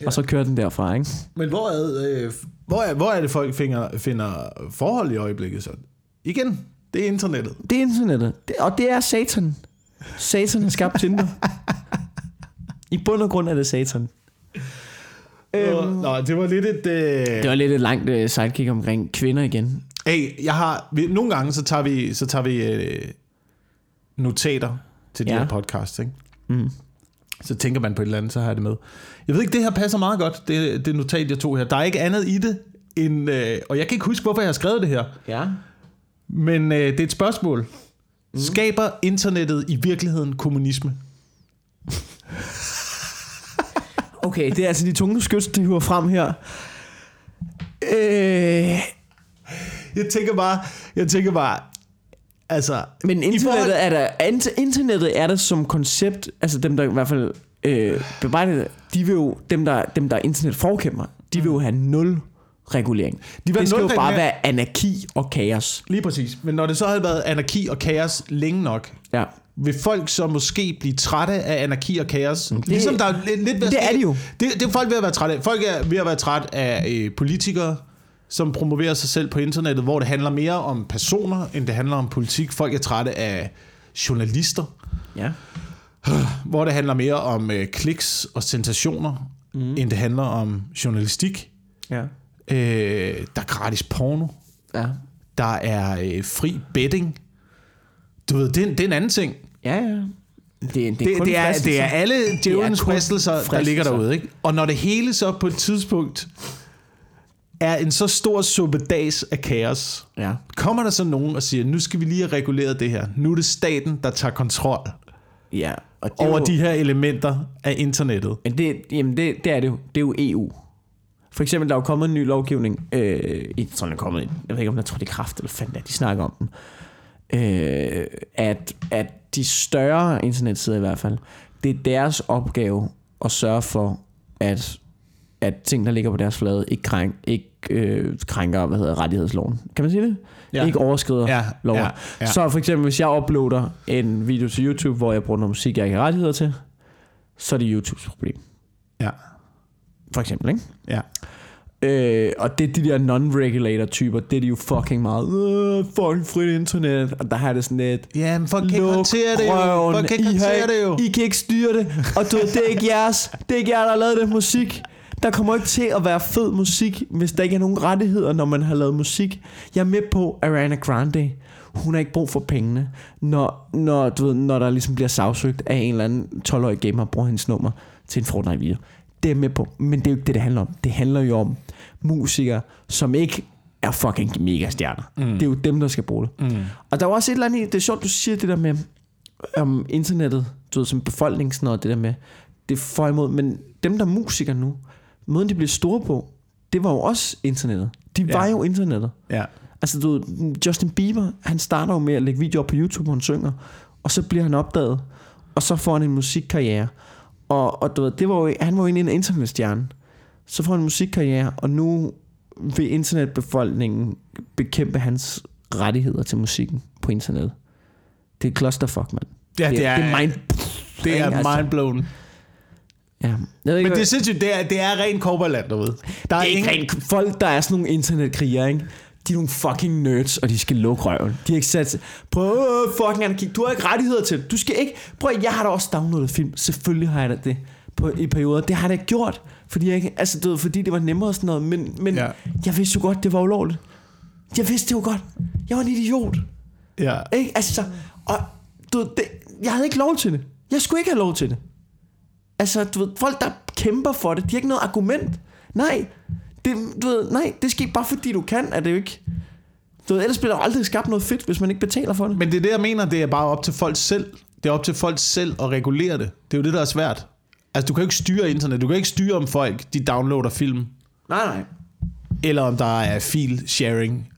Ja. Og så kører den derfra, ikke? Men hvor er, øh, hvor er, hvor er det, folk finder, finder forhold i øjeblikket så? Igen, det er internettet. Det er internettet. Det, og det er satan. Satan har skabt Tinder. I bund og grund er det satan. Øhm, Nå, det var lidt et... Øh... Det var lidt et langt uh, sidekick omkring kvinder igen. Hey, jeg har, vi, nogle gange så tager vi, så tager vi øh, notater til de Ja. her podcasts, ikke? Mm. Så tænker man på et eller andet, så har jeg det med. Jeg ved ikke, det her passer meget godt, det, det notat, jeg tog her. Der er ikke andet i det, end, øh, og jeg kan ikke huske, hvorfor jeg har skrevet det her, Ja. men øh, det er et spørgsmål. Mm. Skaber internettet i virkeligheden kommunisme? Okay, det er altså de tunge skyts, de hiver frem her. Øh, Jeg tænker bare, jeg tænker bare, altså... men internettet forhold- er der, int- internettet er der som koncept, altså dem der i hvert fald øh, bebrejder det, de vil jo, dem der, dem der er internetforkæmper, de vil jo have nul regulering. vil have det skal jo bare være anarki og kaos. Lige præcis. Men når det så havde været anarki og kaos længe nok, Ja. vil folk så måske blive trætte af anarki og kaos? Det, ligesom der er lidt, lidt det er de jo. Det, det er folk ved at være trætte af. Folk er ved at være trætte af øh, politikere, som promoverer sig selv på internettet, hvor det handler mere om personer, end det handler om politik. Folk er trætte af journalister, Ja. hvor det handler mere om øh, kliks og sensationer, mm. end det handler om journalistik. Ja. Øh, der er gratis porno. Ja. Der er øh, fri betting. Du ved, det, er- det er en anden ting. Ja, ja. Det, det, Det, kun det, er, det er alle djævelens fristelser, der ligger derude. Ikke? Og når det hele så på et tidspunkt er en så stor suppedas af kaos, Ja. kommer der så nogen og siger, nu skal vi lige have reguleret det her. Nu er det staten, der tager kontrol Ja. Og det er over jo, de her elementer af internettet. Men det, jamen det, det er det jo. Det er jo EU. For eksempel, der er jo kommet en ny lovgivning. Øh, jeg tror, den er kommet, jeg ved ikke, om der tror det er kraft, eller fanden det de snakker om den. Øh, at, at de større internetsider i hvert fald, det er deres opgave at sørge for, at, at ting, der ligger på deres flade, ikke, krænk, ikke øh, krænker hvad hedder, rettighedsloven. Kan man sige det? Ja. Ikke overskrider Ja, loven. ja, ja. Så for eksempel, hvis jeg uploader en video til YouTube, hvor jeg bruger noget musik, jeg ikke har rettigheder til, så er det YouTubes problem. Ja. For eksempel, ikke? Ja. Øh, og det er de der non-regulator typer, det er de jo fucking meget, øh, fucking frit internet, og der har det sådan lidt, Ja, men folk kan ikke håndtere det jo. Folk kan ikke håndtere det jo. I kan ikke styre det, og du det er ikke jeres, det er ikke jer, der har lavet den musik. Der kommer ikke til at være fed musik, hvis der ikke er nogen rettigheder, når man har lavet musik. Jeg er med på Ariana Grande. Hun har ikke brug for pengene, når, når, du ved, når der ligesom bliver sagsøgt af en eller anden 12-årig gamer, bruger hendes nummer til en Fortnite-video. Det er med på, men det er jo ikke det, det handler om. Det handler jo om musikere, som ikke er fucking mega stjerner. Mm. Det er jo dem, der skal bruge det. Mm. Og der er også et eller andet det er sjovt, du siger det der med om internettet, du ved, som befolkning, sådan noget, det der med, det er for imod, men dem, der er musikere nu, måden de blev store på, det var jo også internettet. De Ja. var jo internettet. Ja. Altså, du ved, Justin Bieber, han starter jo med at lægge videoer på YouTube, hvor han synger, og så bliver han opdaget, og så får han en musikkarriere. Og, og du ved, det var jo, han var jo egentlig en internetstjerne. Så får han en musikkarriere, og nu vil internetbefolkningen bekæmpe hans rettigheder til musikken på internettet. Det er clusterfuck, mand. Ja, det, er, det er mind... det er Altså, mindblown. Ja. Jeg ved ikke, Men det er sindssygt, det er, det er ren korberland derude. Der er, det er ikke ingen, rent folk, der er sådan nogle internetkrigere, ikke? De er nogle fucking nerds, og de skal lukke røven. De har ikke sat. Prøv fucking anarki. Du har ikke rettigheder til det. Du skal ikke... Prøv at- jeg har da også downloadet film. Selvfølgelig har jeg da det på, i perioder. Det har jeg da gjort. Fordi, jeg, ikke- altså, du ved, fordi det var nemmere og sådan noget. Men, men Ja. jeg vidste jo godt, det var ulovligt. Jeg vidste det jo godt. Jeg var en idiot. ja. Ikke? Altså, og du det, jeg havde ikke lov til det. Jeg skulle ikke have lov til det. Altså, du ved, folk, der kæmper for det, de har ikke noget argument. Nej, det, du ved, nej, det sker bare fordi du kan, er det jo ikke... Du ved, ellers bliver der aldrig skabt noget fedt, hvis man ikke betaler for det. Men det er det, jeg mener, det er bare op til folk selv. Det er op til folk selv at regulere det. Det er jo det, der er svært. Altså, du kan jo ikke styre internet. Du kan ikke styre, om folk de downloader film, Nej, nej. eller om der er fil sharing,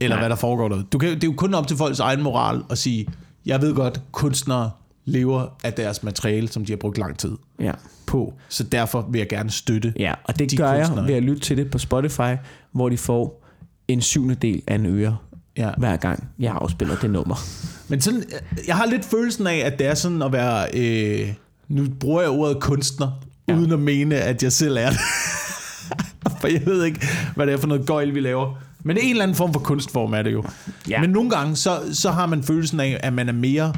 eller Nej. hvad der foregår derude. Du kan, det er jo kun op til folks egen moral at sige, jeg ved godt, kunstnere lever af deres materiale, som de har brugt lang tid Ja. på. Så derfor vil jeg gerne støtte. ja, og det De gør jeg kunstnere. ved at lytte til det på Spotify, hvor de får en syvende del af en øre, Ja. hver gang jeg afspiller det nummer. Men sådan, jeg har lidt følelsen af, at det er sådan at være... Øh, nu bruger jeg ordet kunstner. Ja. uden at mene, at jeg selv er det. for jeg ved ikke, hvad det er for noget gøjl, vi laver. Men en eller anden form for kunstform er det jo. Ja. Men nogle gange, så, så har man følelsen af, at man er mere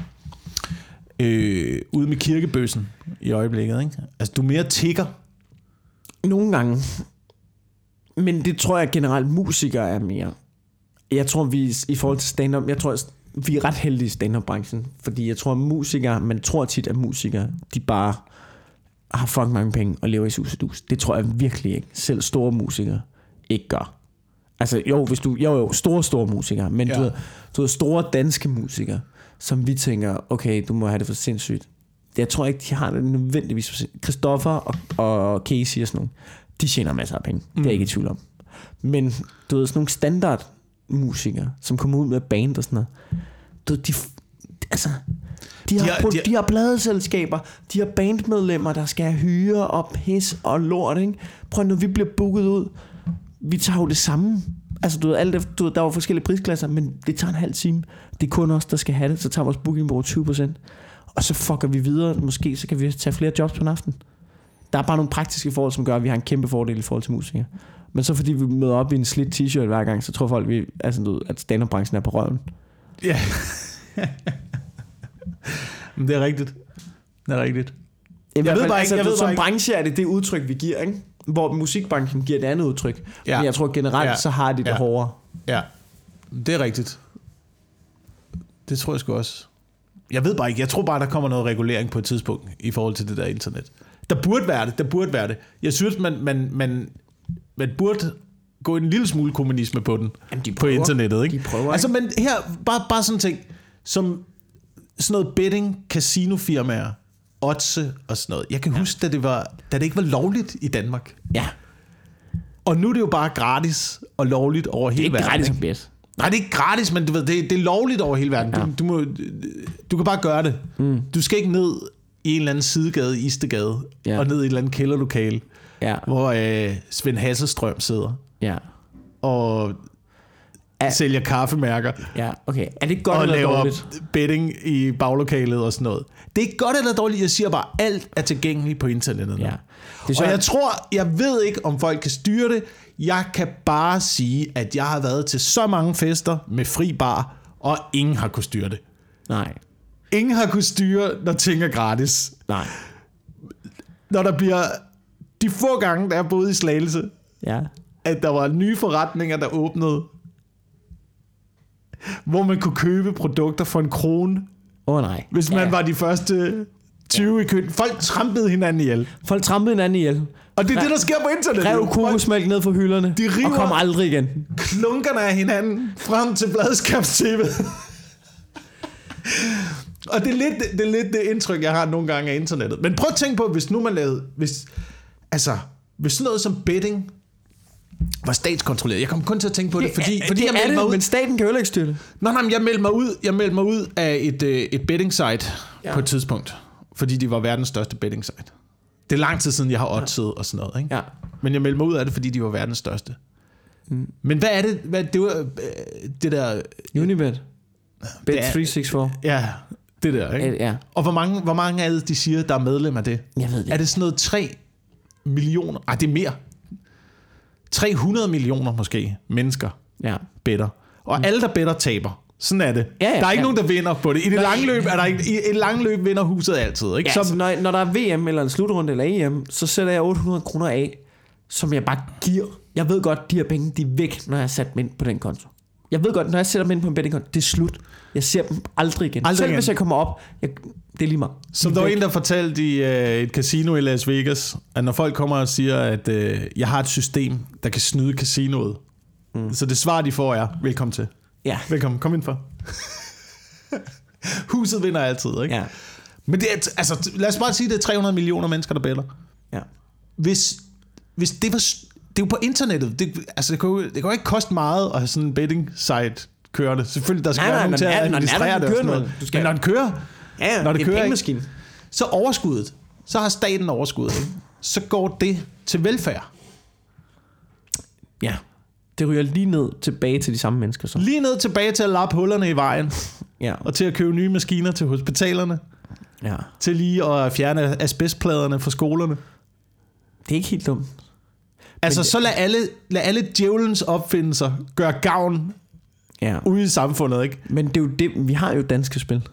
øh, ude med kirkebøssen i øjeblikket. Ikke? Altså, du er mere tigger. Nogle gange. Men det tror jeg generelt musikere er mere. Jeg tror vi i forhold til stand-up, jeg tror vi er ret heldige i stand-up-branchen, fordi jeg tror at musikere, man tror tit at musikere, de bare har fucking mange penge og lever i sus og dus. Det tror jeg virkelig ikke. Selv store musikere ikke gør. Altså jo, hvis du, jo, jo, store, store musikere, men ja. du, ved, du ved, store danske musikere, som vi tænker, okay, du må have det for sindssygt. Jeg tror ikke, de har det nødvendigvis for sindssygt. Christoffer og, og Casey og sådan nogle, de tjener masser af penge. Det er jeg ikke i tvivl om. Men du ved, sådan nogle standard musikere, som kommer ud med band og sådan noget, du ved, de, altså, de har, har- de, de har, de har pladeselskaber, de har bandmedlemmer, der skal hyre og pis og lort, ikke? Prøv når vi bliver booket ud, vi tager jo det samme. Altså, du ved, alt efter, du ved, der var forskellige prisklasser, men det tager en halv time. Det er kun os, der skal have det, så tager vores booking på 20%. Og så fucker vi videre. Måske så kan vi tage flere jobs på en aften. Der er bare nogle praktiske forhold, som gør, at vi har en kæmpe fordel i forhold til musikere. Men så fordi vi møder op i en slidt t-shirt hver gang, så tror folk, vi, altså, at stand-up-branchen er på røven. Ja. Men det er rigtigt. Det er rigtigt. I hvert ved bare ikke- altså, jeg ved som bare ikke- branche er det det udtryk, vi giver, ikke? Hvor musikbranchen giver det andet udtryk. Ja. Men jeg tror generelt, Ja. så har de det ja. hårdere. Ja, det er rigtigt. Det tror jeg sgu også. Jeg ved bare ikke, jeg tror bare, der kommer noget regulering på et tidspunkt i forhold til det der internet. Der burde være det, der burde være det. Jeg synes, man, man, man, man burde gå en lille smule kommunisme på den, Jamen, de på prøver. internettet. Ikke? De prøver, Altså, men her, bare, bare sådan ting, som sådan noget betting, casinofirmaer, Otse og sådan noget. Jeg kan ja. huske, da det, var, da det ikke var lovligt i Danmark. Ja, Og nu er det jo bare gratis og lovligt over det er hele ikke verden. gratis som bedst. Nej, det er ikke gratis, men du ved, det, det er lovligt over hele verden. Ja. Du, du, må, du kan bare gøre det. Mm. Du skal ikke ned i en eller anden sidegade i Istegade, ja. Og ned i et eller andet kælderlokale, Ja, hvor øh, Svend Hasselstrøm sidder ja. og Ja. sælger kaffemærker Ja, okay. Er det godt og eller laver dårligt? betting i baglokalet og sådan noget. Det er ikke godt eller dårligt. Jeg siger bare, alt er tilgængeligt på internettet. Ja. Det er og jeg tror, jeg ved ikke, om folk kan styre det. Jeg kan bare sige, at jeg har været til så mange fester med fri bar, og ingen har kunne styre det. nej, Ingen har kunne styre, når ting er gratis. nej. Når der bliver... De få gange, der jeg boede i Slagelse, Ja. at der var nye forretninger, der åbnede, hvor man kunne købe produkter for en krone, Åh oh, nej. hvis man var de første 20 i køen. Folk trampede hinanden ihjel. Folk trampede hinanden ihjel. Og det er det, der sker på internettet. Rev kokosmælk ned fra hylderne. De river- Og kom aldrig igen. klunkerne af hinanden frem til bladskabs-tv. og det er, lidt, det er lidt det indtryk, jeg har nogle gange af internettet. Men prøv at tænke på, hvis nu man lavede... Hvis, altså, hvis sådan noget som betting var statskontrolleret. Jeg kom kun til at tænke på det, fordi, fordi det jeg meldte det, mig ud. men staten kan jo ikke styre det. Nå, nej, men jeg meldte mig ud, jeg meldte mig ud af et, øh, et betting site ja. Ja. på et tidspunkt. Fordi de var verdens største betting site. Det er lang tid siden, jeg har oddset og sådan noget. Ikke? Ja. Men jeg meldte mig ud af det, fordi de var verdens største. Mm. Men hvad er det? Hvad, det var øh, det der... Unibet. Bet Det er- 364. Ja, det der, ikke? Øh, Ja, Og hvor mange, hvor mange af de siger, der er medlem af det? jeg ved det. Er det sådan noget 3 millioner? Ej, det er mere. 300 millioner måske mennesker Ja. better. Og mm. alle, der better, taber. Sådan er det. Ja, ja, der er ikke ja. nogen, der vinder på det. I det lange løb er der ikke, i et lange løb vinder huset altid. Ikke? Ja, Som, så når, når der er VM eller en slutrunde eller EM, så sætter jeg 800 kroner af, som jeg bare giver. Jeg ved godt, de her penge, de er væk, når jeg har sat dem ind på den konto. Jeg ved godt, når jeg sætter dem ind på en bettingkonto, det er slut. Jeg ser dem aldrig igen. Aldrig Selv igen. hvis jeg kommer op, jeg, det er lige meget. som De der er var en, der fortalte i øh, et casino i Las Vegas, at når folk kommer og siger, at øh, jeg har et system, der kan snyde casinoet, mm. så det svar, de får er, velkommen til. Ja. Velkommen, kom ind for. Huset vinder altid, ikke? Ja. Men det er, altså, lad os bare sige, at det er 300 millioner mennesker, der bæller. ja. Hvis, hvis det var... Det er jo på internettet. Det, altså, det kan, jo, det kan jo ikke koste meget at have sådan en betting site kørende. Selvfølgelig, der skal Nej, være nej, nogen til at er- er administrere det og kører sådan noget. Du skal- Men når den kører, Ja, ja, Når det det er kører, ikke? så overskuddet, så har staten overskuddet, ikke? så går det til velfærd. Ja. Det ryger lige ned tilbage til de samme mennesker. Så. Lige ned tilbage til at lappe hullerne i vejen, Ja. og til at købe nye maskiner til hospitalerne, ja. til lige at fjerne asbestpladerne fra skolerne. Det er ikke helt dumt. Altså, Men- så lad alle, lad alle djævelens opfindelser gøre gavn Ja. ude i samfundet, ikke? Men det er jo det, vi har jo danske spil.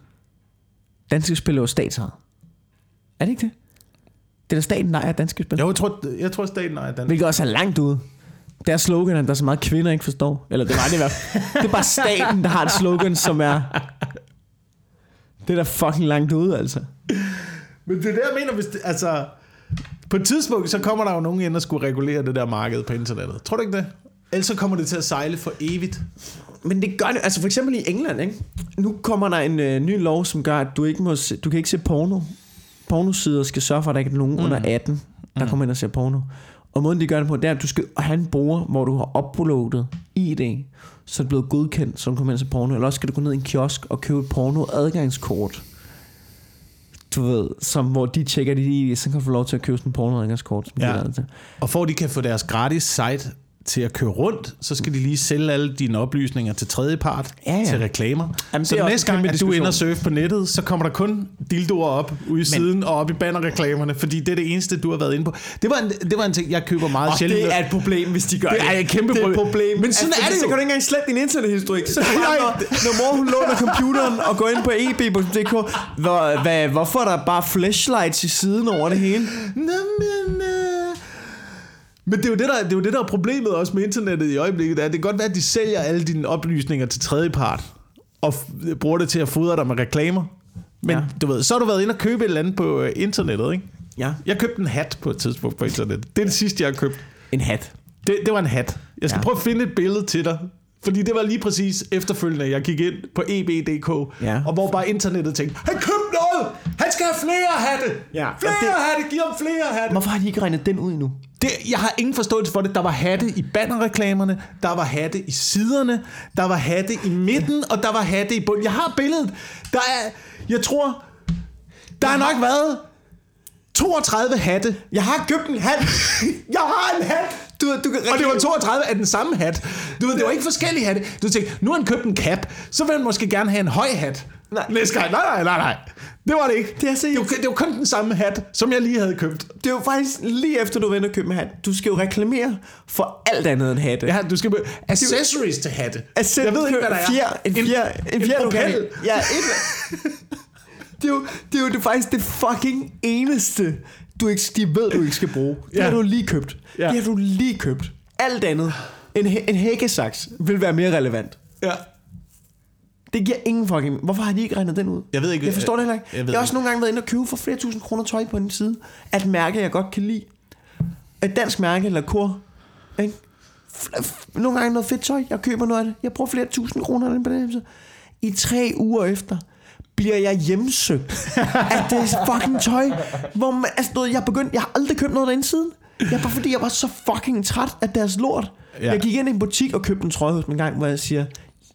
Danske spil er jo statsejet. Er det ikke det? Det er da staten, der ejer danske spil. Jo, jeg tror, jeg tror staten er dansk. Hvilket også er langt ude. Deres slogan er, der er så meget kvinder ikke forstår. Eller det var det i hvert fald. Det er bare staten, der har et slogan, som er... Det er da fucking langt ude, altså. Men det er det, jeg mener, hvis det, altså... På et tidspunkt, så kommer der jo nogen ind og skulle regulere det der marked på internettet. Tror du ikke det? Ellers så kommer det til at sejle for evigt. Men det gør det, altså for eksempel i England, ikke? Nu kommer der en øh, ny lov, som gør, at du ikke, må se, du kan ikke se porno. Pornosider skal sørge for, at der ikke er nogen mm. under 18, der mm. kommer ind og ser porno. Og måden de gør det på, det er, at du skal have en bruger, hvor du har uploadet ID, så er det blevet godkendt, og ser porno. Eller også skal du gå ned i en kiosk og købe et porno-adgangskort. Du ved, som, hvor de tjekker dit ID, så kan du få lov til at købe sådan en porno-adgangskort. Som Ja. de. Og for at de kan få deres gratis site til at køre rundt, så skal de lige sælge alle dine oplysninger til tredjepart, Ja, ja. til reklamer. Jamen, så næste gang, at du er inde og surfe på nettet, så kommer der kun dildoer op ude i siden og op i bannerreklamerne, fordi det er det eneste, du har været inde på. Det var en, det var en ting, jeg køber meget Og sjældent. det er et problem, hvis de gør Det det. er et kæmpe det er et problem. Men sådan er det Så jo. kan du ikke engang slette din internethistorik. Så bare, når, når mor hun låner computeren og går ind på eb.dk, hvor, hvad, hvorfor er der bare flashlights i siden over det hele? Nå, men, øh... men det er, jo det, der, det er jo det, der er problemet også med internettet i øjeblikket. Det, er, det kan godt være, at de sælger alle dine oplysninger til tredjepart, og bruger det til at fodre dig med reklamer. Men Ja. du ved, så har du været inde og købe et eller andet på øh, internettet, ikke? Ja, Jeg købte en hat på et tidspunkt på internettet. Det er det sidste, jeg har købt. en hat. Det, det var en hat. Jeg skal Ja. prøve at finde et billede til dig. Fordi det var lige præcis efterfølgende, jeg gik ind på eb.dk, Ja. og hvor bare internettet tænkte, han købte noget! Han skal have flere hatte! Ja, Flere det- hatte! Giv ham flere hatte! Hvorfor har de ikke regnet den ud endnu? Det, jeg har ingen forståelse for det. Der var hatte i bannerreklamerne, der var hatte i siderne, der var hatte i midten, og der var hatte i bunden. Jeg har billedet. Der er, jeg tror, der har nok været 32 hatte. Jeg har købt en hat. Jeg har en hat! Du, du kan Og det var 32 af den samme hat. Du ved, det var ikke forskellige hatte. Du tænkte, nu har han købt en cap, så vil han måske gerne have en høj hat. Nej. Næste gang. Nej, nej, nej, nej. Det var det ikke. Det er så det, var, det var kun den samme hat, som jeg lige havde købt. Det er jo faktisk lige efter, du vender købe en hat. Du skal jo reklamere for alt andet end hatte. Ja, du skal be- accessories til hatte. Altså, jeg ved ikke, hvad der er. Fjer, en fjer, en, en fjer, propel. Ja, et, det, er jo, det er jo det, faktisk det fucking eneste, du ikke, de ved, du ikke skal bruge. Det Ja. har du lige købt. Ja. Det har du lige købt. Alt andet. En, en hækkesaks vil være mere relevant. Ja. Det giver ingen fucking... Hvorfor har de ikke regnet den ud? Jeg ved ikke, Jeg forstår det heller ikke. jeg Jeg, jeg har også nogle gange været inde og købe for flere tusind kroner tøj på en side. At mærke, jeg godt kan lide. Et dansk mærke, eller kur. Ikke? Nogle gange noget fedt tøj. Jeg køber noget af det. Jeg bruger flere tusind kroner på det. I tre uger efter bliver jeg hjemsøgt af det fucking tøj. Hvor man, altså, jeg, begyndt, jeg har aldrig købt noget derinde siden. Jeg, bare fordi jeg var så fucking træt af deres lort. Ja. Jeg gik ind i en butik og købte en trøje hos dem en gang, hvor jeg siger,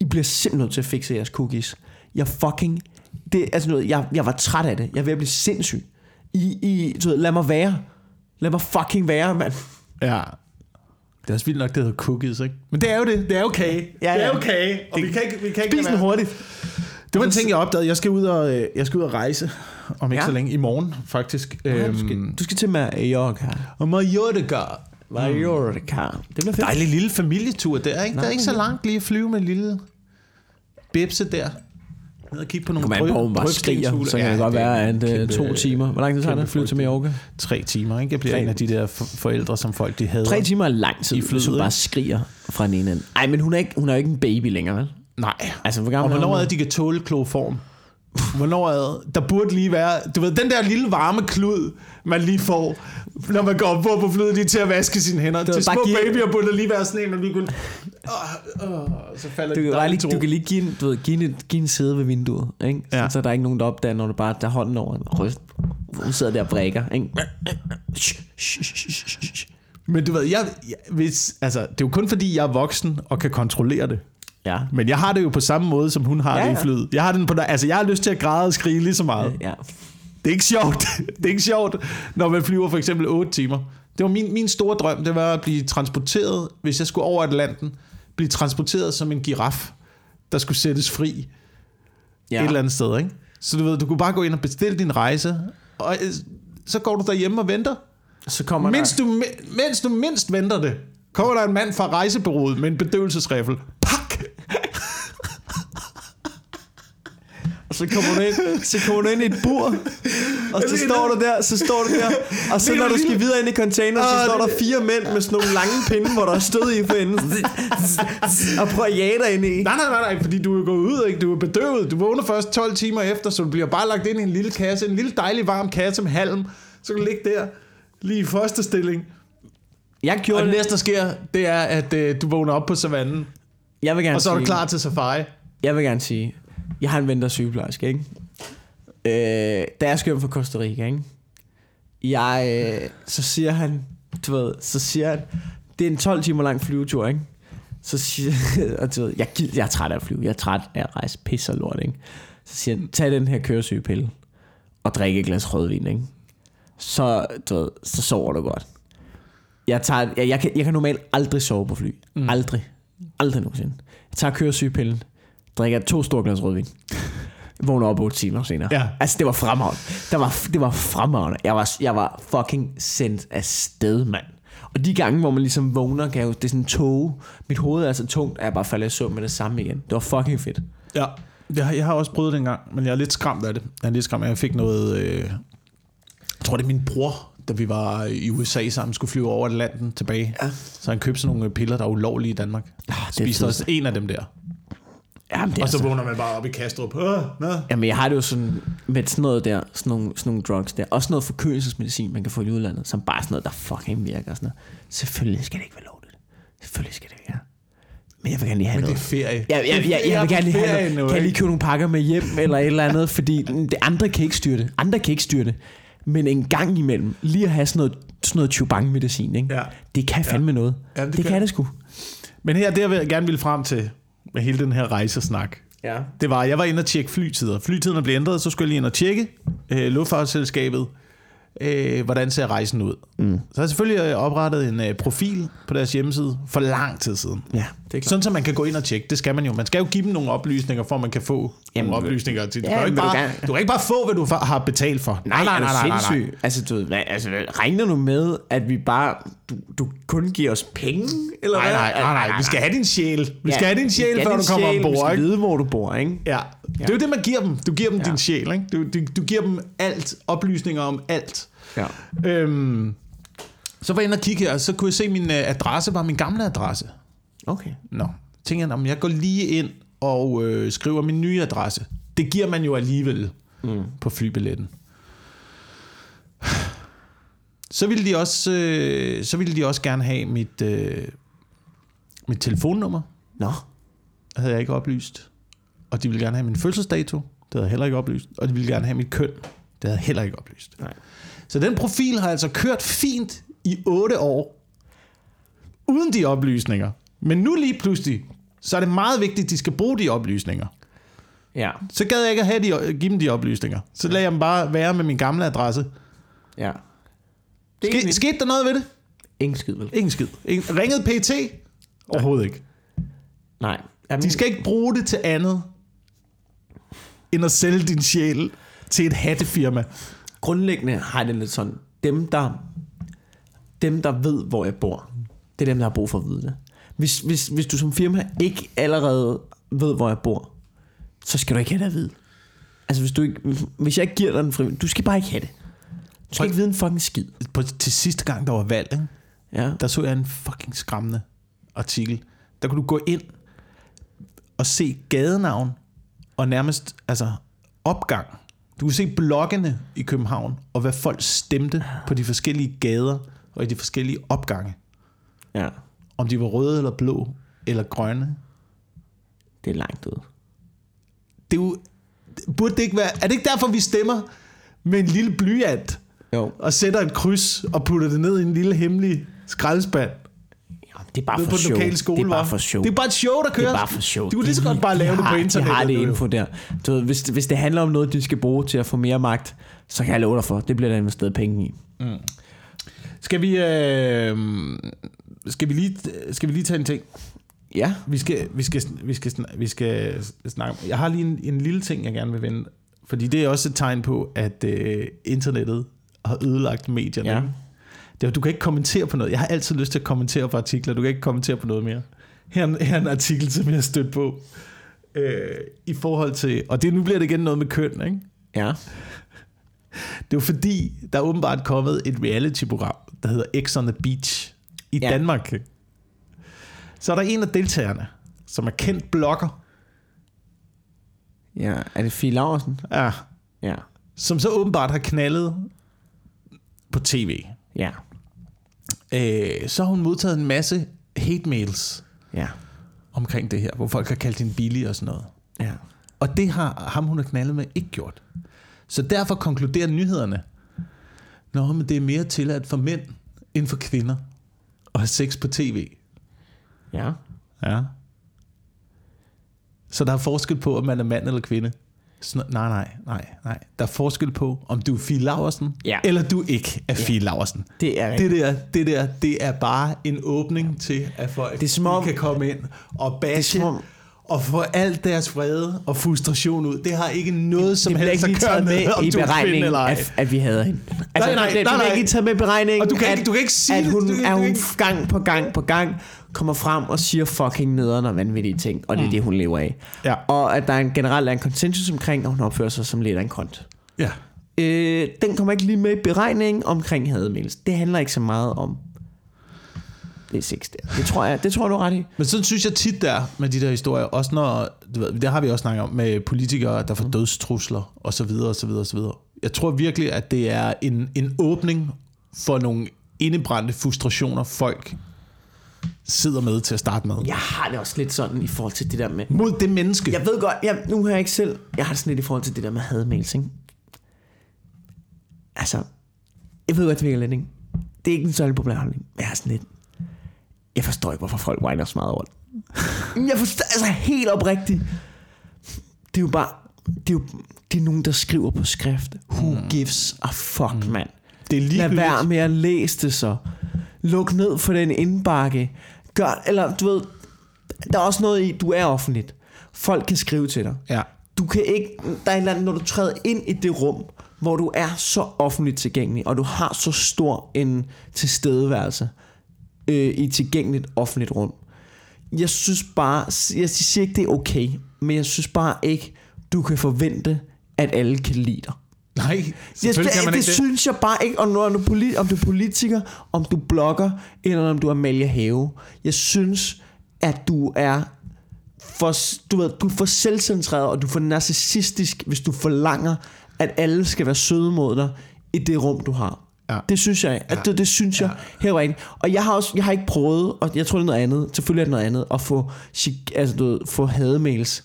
I bliver simpelthen nødt til at fikse jeres cookies. Jeg fucking... Det, altså noget, jeg, jeg var træt af det. Jeg er ved at blive sindssyg. I, i, du ved, lad mig være. Lad mig fucking være, mand. Ja. Det er også vildt nok, det hedder cookies, ikke? Men det er jo det. Det er jo kage. Ja, Det er ja. kage. Og vi kan ikke, vi kan ikke Spis den hurtigt. Det var en ting, jeg opdagede. Jeg skal ud og, øh, jeg skal ud og rejse om ikke Ja. så længe. I morgen, faktisk. Ja, du, skal, du skal til Mallorca. Og Mallorca. Mallorca. Det bliver fedt. Dejlig lille familietur der, ikke? Nej, det er ikke så langt lige at flyve med en lille bibse der. Ned og kigge på nogle Kom an på, skriger, så kan det godt være, at kæmpe- to timer. Hvor lang tid tager det at flyve til Mallorca? Tre timer, ikke? Jeg bliver Tre. en af de der for- forældre, som folk de hader. Tre timer er lang tid, I hvis hun bare skriger fra den ene ende. Ej, men hun er, ikke, hun er jo ikke en baby længere, vel? Nej. Altså, hvor Og gammel hvornår er er hun? de kan tåle kloform? Hvornår er det? Der burde lige være... Du ved, den der lille varme klud, man lige får, når man går ombord på flyet, lige til at vaske sine hænder. ved, Til små giv- babyer burde der lige være sådan en, man lige kunne... Åh, åh, så falder Du kan, bare lige, du kan lige give en, du ved, give en, give en sæde ved vinduet, ikke? Ja. Ja. Så der er ikke nogen, der opdager, når du bare tager hånden over og ryst. Hun sidder der og brækker, ikke? Men du ved, jeg, jeg, hvis, altså, det er jo kun fordi, jeg er voksen og kan kontrollere det. Ja. Men jeg har det jo på samme måde, som hun har Ja, det i flyet. Jeg har, den på, altså, jeg har lyst til at græde og skrige lige så meget. Ja. Det er ikke sjovt. Det er ikke sjovt, når man flyver for eksempel 8 timer. Det var min, min store drøm, det var at blive transporteret, hvis jeg skulle over Atlanten, blive transporteret som en giraf, der skulle sættes fri ja. et eller andet sted. Ikke? Så du ved, du kunne bare gå ind og bestille din rejse, og øh, så går du derhjemme og venter. Så kommer Mens der... du, mens du mindst venter det, kommer der en mand fra rejsebureauet med en bedøvelsesriffel. Pak! Så kommer du ind, så kommer du ind i et bur, og så står du der, så står du der, og så når du skal videre ind i containeren, så Åh, står der fire mænd med sådan nogle lange pinde, hvor der er stød i for enden, og prøver at jage dig ind i. Nej, nej, nej, nej, fordi du er gået ud, ikke? Du er bedøvet. Du vågner først 12 timer efter, så du bliver bare lagt ind i en lille kasse. En lille dejlig varm kasse med halm. Så kan du ligge der, lige i første stilling. Jeg Og gjorde det det, næste, der sker, det er, at øh, du vågner op på savannen. jeg vil gerne Og så er du sige- klar til safari. Jeg vil gerne sige, jeg har en ven, der er sygeplejerske, ikke? Øh, da jeg skal hjem fra Costa Rica, ikke? Jeg, øh, så siger han, du ved, så siger han, det er en 12 timer lang flyvetur, ikke? Så siger og du ved, jeg, gider, jeg er træt af at flyve, jeg er træt af at rejse pisse og lort, ikke? Så siger han, tag den her køresygepille, og drik et glas rødvin, ikke? Så, du ved, så sover du godt. Jeg, tager, jeg, jeg, kan, jeg kan normalt aldrig sove på fly. Mm. Aldrig. Aldrig nogensinde. Jeg tager køresygepillen, drikker to store glas rødvin. Vågner op 8 timer senere. Ja. Altså, det var fremragende. Det var, det var fremragende. Jeg var, jeg var fucking sendt af sted, mand. Og de gange, hvor man ligesom vågner, kan jeg jo, det er sådan tog. Mit hoved er så tungt, at jeg bare falder i søvn med det samme igen. Det var fucking fedt. Ja. Jeg, har- jeg har også prøvet det en gang, men jeg er lidt skræmt af det. Jeg er lidt skræmt jeg fik noget... Øh, jeg tror, det er min bror, da vi var i USA sammen, skulle flyve over Atlanten tilbage. Ja. Så han købte sådan nogle piller, der er ulovlige i Danmark. Ah, det Spiste også en af dem der. Jamen, det Og så altså, vågner man bare op i Kastrup. Øh, nå. jamen, jeg har det jo sådan med sådan noget der, sådan nogle, sådan nogle drugs der. Også noget forkølelsesmedicin, man kan få i udlandet, som bare er sådan noget, der fucking virker. og Sådan noget. Selvfølgelig skal det ikke være lovligt. Selvfølgelig skal det ikke være. Men jeg vil gerne lige have Men det er noget. ferie. Ja, ja, ja, jeg vil gerne lige have noget. Kan jeg lige købe nogle pakker med hjem eller et eller andet, fordi det andre kan ikke styre det. Andre kan ikke styre det. Men en gang imellem, lige at have sådan noget, sådan noget chubang-medicin, ikke? Ja. det kan fandme noget. Ja, det det, kan. kan det sgu. Men her, det jeg gerne ville frem til med hele den her rejsesnak, Ja. det var, jeg var inde og tjekke flytider. Flytiderne blev ændret, så skulle jeg lige ind og tjekke øh, luftfartsselskabet, øh, hvordan ser rejsen ud. Mm. Så har jeg selvfølgelig øh, oprettet en øh, profil på deres hjemmeside for lang tid siden. Ja, det er klart. Sådan, så man kan gå ind og tjekke. Det skal man jo. Man skal jo give dem nogle oplysninger, for at man kan få Jamen, nogle oplysninger. Til. Du, ja, kan ikke vil du bare, gerne- du kan ikke bare få, hvad du har betalt for. Nej, nej, nej, nej, nej, nej. Altså, du hvad, altså, regner du med, at vi bare, du, du kun giver os penge? Eller Nej, hvad? nej, nej, nej. Vi skal have din sjæl. Vi skal have din vi sjæl, før du kommer sjæl, Vi ombord. skal ikke? vide, hvor du bor, ikke? Ja. Det er jo det, man giver dem. Du giver dem Ja. din sjæl. Ikke? Du, du, du giver dem alt. Oplysninger om alt. Ja. Øhm, så var jeg inde og kigge her, og så kunne jeg se, at min øh, adresse var min gamle adresse. Okay. Nå, tænker jeg, om jeg går lige ind og øh, skriver min nye adresse. Det giver man jo alligevel mm. på flybilletten. Så ville de også, øh, så ville de også gerne have mit, øh, mit telefonnummer. Nå. Havde jeg ikke oplyst. Og de ville gerne have min fødselsdato. Det havde jeg heller ikke oplyst. Og de ville gerne have mit køn. Det havde jeg heller ikke oplyst. Nej. Så den profil har altså kørt fint i 8 år. Uden de oplysninger. Men nu lige pludselig, så er det meget vigtigt, at de skal bruge de oplysninger. Ja. Så gad jeg ikke at have de, give dem de oplysninger. Så lader jeg dem bare være med min gamle adresse. Ja. Ske, skete der noget ved det? Ingen skid, vel? Ingen skid. Ingen, ringede PT? Overhovedet ikke. Nej. Jamen, De skal ikke bruge det til andet, end at sælge din sjæl til et hattefirma. Grundlæggende har jeg det lidt sådan, dem der, dem der ved, hvor jeg bor, det er dem, der har brug for at vide det. Hvis, hvis, hvis du som firma ikke allerede ved, hvor jeg bor, så skal du ikke have det at vide. Altså hvis, du ikke, hvis jeg ikke giver dig den fri, du skal bare ikke have det. Du skal ikke vide en fucking skid. På, til sidste gang, der var valg, ikke? Ja. der så jeg en fucking skræmmende artikel. Der kunne du gå ind og se gadenavn og nærmest altså opgang. Du kunne se bloggene i København, og hvad folk stemte på de forskellige gader og i de forskellige opgange. ja. Om de var røde eller blå eller grønne. Det er langt ud. Det er jo, burde det ikke være, er det ikke derfor, vi stemmer med en lille blyant Jo. og sætter et kryds og putter det ned i en lille hemmelig skraldespand? Det er bare for på show. lokale skole, det er bare for show. Det er bare et show, der kører. Det er bare for show. Du kunne lige så godt bare lave de det på har, internettet. De har det info der. Du ved, hvis, hvis det handler om noget, de skal bruge til at få mere magt, så kan jeg love dig for, det bliver der investeret penge i. Skal vi, øh, skal vi lige, skal vi lige tage en ting? Ja. Vi skal, vi skal, vi skal, vi skal snakke om. Jeg har lige en, en lille ting, jeg gerne vil vende. Fordi det er også et tegn på, at øh, internettet har ødelagt medierne. Ja. Det, er- du kan ikke kommentere på noget. Jeg har altid lyst til at kommentere på artikler. Du kan ikke kommentere på noget mere. Her, er en- her er en artikel, som jeg har stødt på. Øh, I forhold til... Og det, nu bliver det igen noget med køn, ikke? Ja. Det jo fordi, der er åbenbart kommet et reality-program, der hedder X on the Beach i ja. Danmark. Så er der en af deltagerne, som er kendt blogger, Ja. Er det Fie Laursen? ja, Ja. som så åbenbart har knaldet på tv. Ja. Øh, så har hun modtaget en masse hate mails Ja. omkring det her, hvor folk har kaldt hende billig og sådan noget. Ja. Og det har ham, hun har knaldet med, ikke gjort. Så derfor konkluderer nyhederne, Nå, men det er mere tilladt for mænd end for kvinder at have sex på tv. Ja. Ja. Så der er forskel på, om man er mand eller kvinde. Sådan, nej, nej, nej, nej. Der er forskel på, om du er Fie Laversen, Ja. eller du ikke er Fie Laversen. Det er Det der, det der, det er bare en åbning til, at folk Det er som om- kan komme ind og bashe og få alt deres vrede og frustration ud. Det har ikke noget som det helst at gøre med med, om i du er beregningen, eller ej. at, at vi havde hende. Altså, nej, det, nej, det bliver nej. ikke taget med beregningen, Og du kan at, ikke- du kan ikke sige at det. hun, Du at du hun kan ikke- gang på gang på gang kommer frem og siger fucking nederen og vanvittige ting, og det er det, hun lever af. Ja. Og at der er en generelt er en konsensus omkring, at hun opfører sig som lidt af en kont. Ja. Øh, den kommer ikke lige med i beregningen omkring hademails. Det handler ikke så meget om det er sex der. Det tror jeg, det tror jeg, du er ret i. Men sådan synes jeg tit der med de der historier, også når, du ved, det har vi også snakket om, med politikere, der får Mm. dødstrusler, og så videre, og så videre, og så videre. Jeg tror virkelig, at det er en, en åbning for nogle indebrændte frustrationer, folk sidder med til at starte med. Jeg har det også lidt sådan i forhold til det der med... Mod det menneske. Jeg ved godt, jeg, nu har jeg ikke selv... Jeg har det sådan lidt i forhold til det der med hademails, ikke? Altså, jeg ved godt, det virker lidt, ikke? Det er ikke en særlig populær holdning, men jeg er sådan lidt... Jeg forstår ikke, hvorfor folk whiner så meget over det. Jeg forstår, altså helt oprigtigt. Det er jo bare... Det er jo det er nogen, der skriver på skrift. Who gives a fuck, mm. mand? Det er Lad ligegyldigt. være med at læse det så. Luk ned for den indbakke. Gør, eller du ved, der er også noget i, du er offentligt. Folk kan skrive til dig. Ja. Du kan ikke, der er et eller andet, når du træder ind i det rum, hvor du er så offentligt tilgængelig, og du har så stor en tilstedeværelse øh, i et tilgængeligt offentligt rum. Jeg synes bare, jeg siger ikke, det er okay, men jeg synes bare ikke, du kan forvente, at alle kan lide dig. Nej, Jeg, selvfølgelig kan man det, ikke det det. synes jeg bare ikke, og når du, om du er politiker, om du blogger, eller om du er Amalie Have. Jeg synes, at du er for, du ved, du er for selvcentreret, og du er for narcissistisk, hvis du forlanger, at alle skal være søde mod dig i det rum, du har. Ja. Det synes jeg, at det, det synes jeg helt rent. Og jeg har også, jeg har ikke prøvet, og jeg tror det er noget andet, selvfølgelig er det noget andet, at få, altså, du ved, få hademails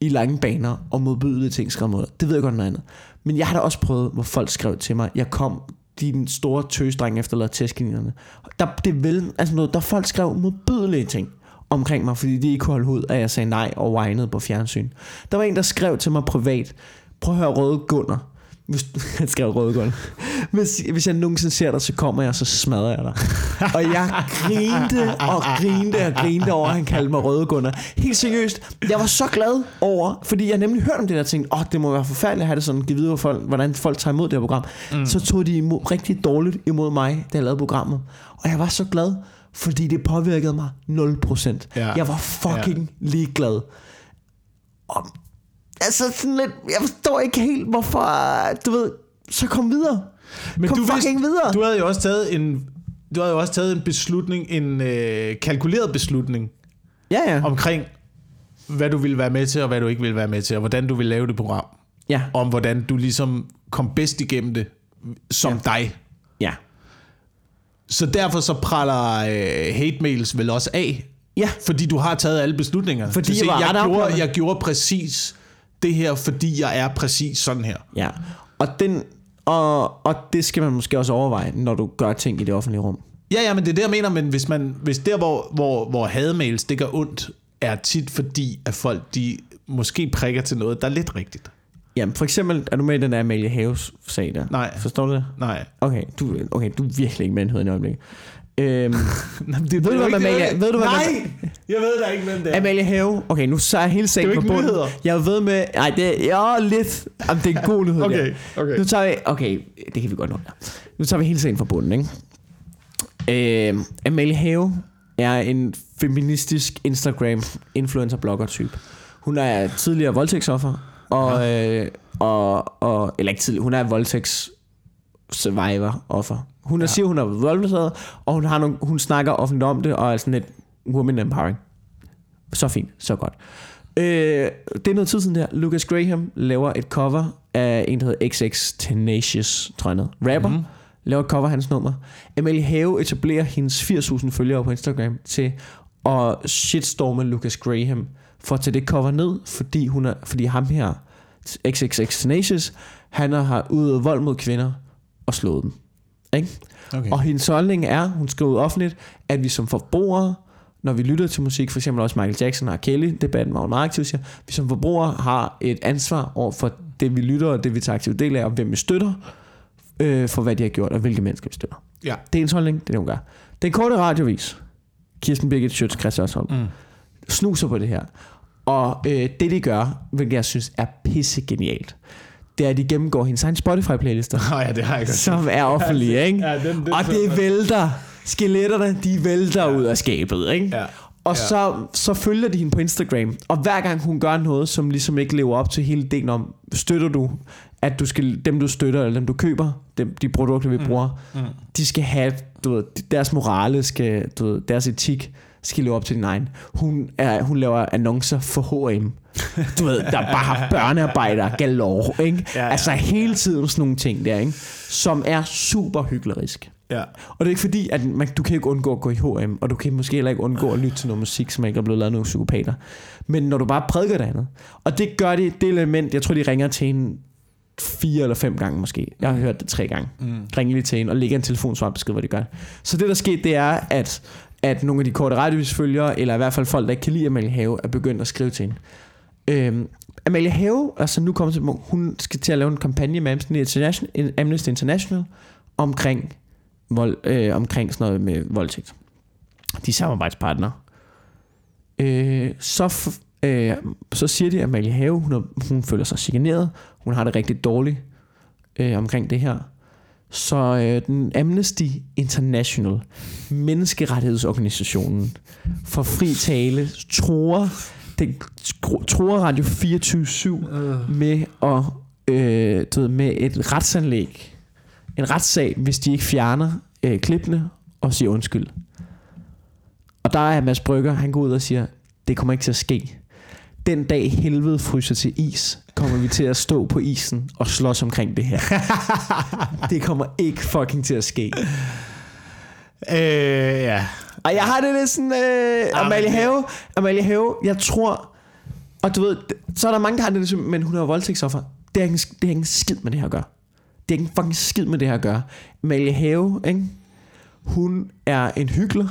i lange baner og modbydelige ting skrevet mod dig. Det ved jeg godt noget andet. Men jeg har da også prøvet, hvor folk skrev til mig, jeg kom din store tøsdreng efterlader tæskaninerne. Der, det vel, altså noget, der folk skrev modbydelige ting omkring mig, fordi de ikke kunne holde ud, at jeg sagde nej og whinede på fjernsyn. Der var en, der skrev til mig privat, prøv at høre Røde Gunner, hvis, han skrev rødgård. Hvis, hvis jeg nogensinde ser dig, så kommer jeg, så smadrer jeg dig. og jeg grinte og grinte og grinte over, at han kaldte mig Rødgunner. Helt seriøst. Jeg var så glad over, fordi jeg nemlig hørte om det der ting. Åh, oh, det må være forfærdeligt at have det sådan, give videre folk, hvordan folk tager imod det her program. Mm. Så tog de imod, rigtig dårligt imod mig, da jeg lavede programmet. Og jeg var så glad, fordi det påvirkede mig 0%. Ja. Jeg var fucking ja. ligeglad. Og, altså sådan lidt, jeg forstår ikke helt, hvorfor, du ved, så kom videre. Men kom du fucking vidste- videre. Du havde jo også taget en du havde jo også taget en beslutning, en øh, kalkuleret beslutning Ja, ja. omkring, hvad du ville være med til, og hvad du ikke ville være med til, og hvordan du ville lave det program. Ja, Om hvordan du ligesom kom bedst igennem det, som ja. dig. ja. Så derfor så praller øh, hate mails vel også af, Ja, fordi du har taget alle beslutningerne. Fordi Du siger, jeg jeg, gjorde, jeg gjorde præcis det her, fordi jeg er præcis sådan her. ja. Og, den, og, og det skal man måske også overveje, når du gør ting i det offentlige rum. Ja, ja, men det er det, jeg mener, men hvis, man, hvis der, hvor, hvor, hvor hademails, det gør ondt, er tit fordi, at folk, de måske prikker til noget, der er lidt rigtigt. Jamen, for eksempel, er du med i den der Amalie Haves sag der? Nej. Forstår du det? Nej. Okay, du, okay, du er virkelig ikke med i øjeblikket. Øhm, det, Ved du, hvad Amalie- ved du, hvad Nej, jeg ved da ikke, hvem det er. Amalie Have, okay, nu så er hele sagen på ikke bunden. nyheder. Jeg ved med, nej, det er ja, lidt, jamen, det er en god nyhed. Okay, okay. Nu tager vi, okay, det kan vi godt nå. Nu tager vi hele sagen fra bunden, ikke? Øhm, Amalie Have er en feministisk Instagram influencer blogger type. Hun er tidligere voldtægtsoffer og, øh, og, og eller ikke tidligere, hun er voldtægts survivor offer. Hun er, ja. siger, hun er voldtaget, og hun, har nogle, hun snakker offentligt om det, og er sådan lidt woman empowering. Så fint, så godt. Øh, det er noget tid siden der. Lucas Graham laver et cover af en, der hedder XX Tenacious, tror jeg noget. Rapper. Mm-hmm. Laver et cover af hans nummer. Amalie Have etablerer hendes 80.000 følgere på Instagram til at shitstorme Lucas Graham for at tage det cover ned, fordi, hun er, fordi ham her, XXX Tenacious, han har udøvet vold mod kvinder og slået dem. Ikke? Okay. Og hendes holdning er, hun skriver ud offentligt, at vi som forbrugere, når vi lytter til musik, for eksempel også Michael Jackson og. Kelly, debatten var hun meget aktiv, siger, vi som forbrugere har et ansvar over for det, vi lytter, og det, vi tager aktiv del af, og hvem vi støtter, øh, for hvad de har gjort, og hvilke mennesker vi støtter. Ja. Det er hendes holdning, det er det, hun gør. Den korte radiovis, Kirsten Birgit Schøtz, Christiansholm, Mm. snuser på det her. Og øh, det, de gør, hvilket jeg synes er pisse genialt, det er, at de gennemgår hendes egen Spotify-playlister, Nå ja, det har jeg godt. som er offentlige, ikke? Ja, den, den, Og det vælter. Skeletterne, de vælter ud af skabet, ikke? Ja. Og Ja. så, så følger de hende på Instagram. Og hver gang hun gør noget, som ligesom ikke lever op til hele delen om, støtter du, at du skal, dem du støtter, eller dem du køber, dem, de produkter vi bruger, Mm. de skal have, du ved, deres morale, skal, du ved, deres etik, skal leve op til din egen. Hun, er, hun laver annoncer for H&M. Du ved, der bare har børnearbejdere galore, ikke? Ja, ja. Altså hele tiden sådan nogle ting der, ikke? Som er super hyklerisk. Ja. Og det er ikke fordi, at man, du kan ikke undgå at gå i H&M, og du kan måske heller ikke undgå at lytte til noget musik, som ikke er blevet lavet af nogle psykopater. Men når du bare prædiker det andet, og det gør det, det element, jeg tror, de ringer til en fire eller fem gange måske. Jeg har hørt det tre gange. Mm. Ringe lige til en og lægge en telefonsvarbesked, hvor de gør. Så det, der skete, det er, at, at nogle af de korte radiovisfølgere, eller i hvert fald folk, der ikke kan lide Amalie Have, er begyndt at skrive til hende. Øhm, Amalie Have, altså nu kommer til, hun skal til at lave en kampagne med Amnesty International, Amnesty International omkring, vold, øh, omkring sådan noget med voldtægt. De er samarbejdspartnere. Øh, så, f- øh, så siger de, at Amalie Have, hun, er, hun føler sig chikaneret. Hun har det rigtig dårligt øh, omkring det her. Så øh, den Amnesty International, menneskerettighedsorganisationen for fri tale, tror, den tror Radio 24 med at øh, du ved, med et retsanlæg, en retssag, hvis de ikke fjerner øh, klippene og siger undskyld. Og der er Mads Brygger, han går ud og siger, det kommer ikke til at ske. Den dag helvede fryser til is, kommer vi til at stå på isen og slås omkring det her. det kommer ikke fucking til at ske. Øh, ja. Og jeg har det lidt sådan, øh, Amalie men det- Have, Amalie Have, jeg tror, og du ved, så er der mange, der har det sådan, men hun er jo voldtægtsoffer. Det har, ikke, en- det har ikke en skid med det her at gøre. Det har ikke en fucking skid med det her at gøre. Amalie Have, ikke? hun er en hyggelig.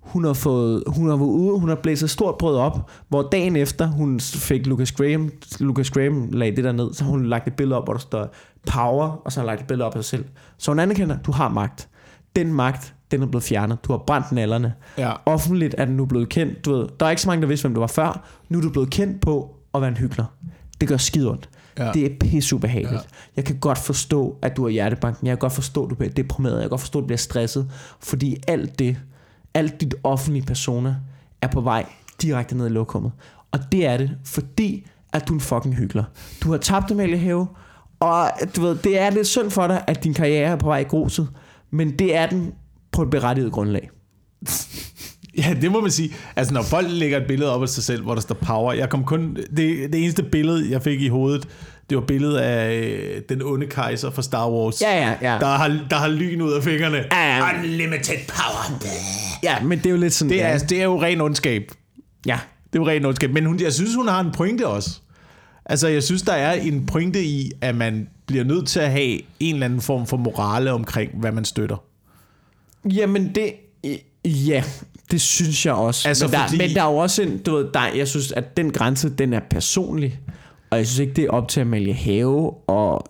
hun har fået, hun har været ude, hun har blæst et stort brød op, hvor dagen efter hun fik Lucas Graham, Lucas Graham lagde det der ned, så hun lagt et billede op, hvor der står power, og så har hun lagt et billede op af sig selv. Så hun anerkender, du har magt. Den magt, den er blevet fjernet. Du har brændt nallerne. Ja. Offentligt er den nu blevet kendt. Du ved, der er ikke så mange, der vidste, hvem du var før. Nu er du blevet kendt på at være en hyggelig. Det gør skide ondt. Ja. Det er pisseubehageligt. Ja. Jeg kan godt forstå, at du har hjertebanken. Jeg kan godt forstå, at du bliver deprimeret. Jeg kan godt forstå, at du bliver stresset. Fordi alt det, alt dit offentlige persona, er på vej direkte ned i lokummet. Og det er det, fordi at du er en fucking hyggelig. Du har tabt Amalie Have, og du ved, det er lidt synd for dig, at din karriere er på vej i gruset. Men det er den på et berettiget grundlag. Ja, det må man sige. Altså, når folk lægger et billede op af sig selv, hvor der står power. Jeg kom kun... Det, det eneste billede, jeg fik i hovedet, det var billedet af øh, den onde kejser fra Star Wars. Ja, ja, ja. Der har, der har lyn ud af fingrene. Ja, ja. Unlimited power. Ja, men det er jo lidt sådan... Det er, ja. det er jo ren ondskab. ja. Det er jo ren ondskab. Men hun, jeg synes, hun har en pointe også. Altså, jeg synes, der er en pointe i, at man bliver nødt til at have en eller anden form for morale omkring, hvad man støtter. Jamen det... Ja, det synes jeg også. Altså, men, der, fordi- men der er jo også en... Du ved, der, jeg synes, at den grænse, den er personlig. Og jeg synes ikke, det er op til at Amalie Have og,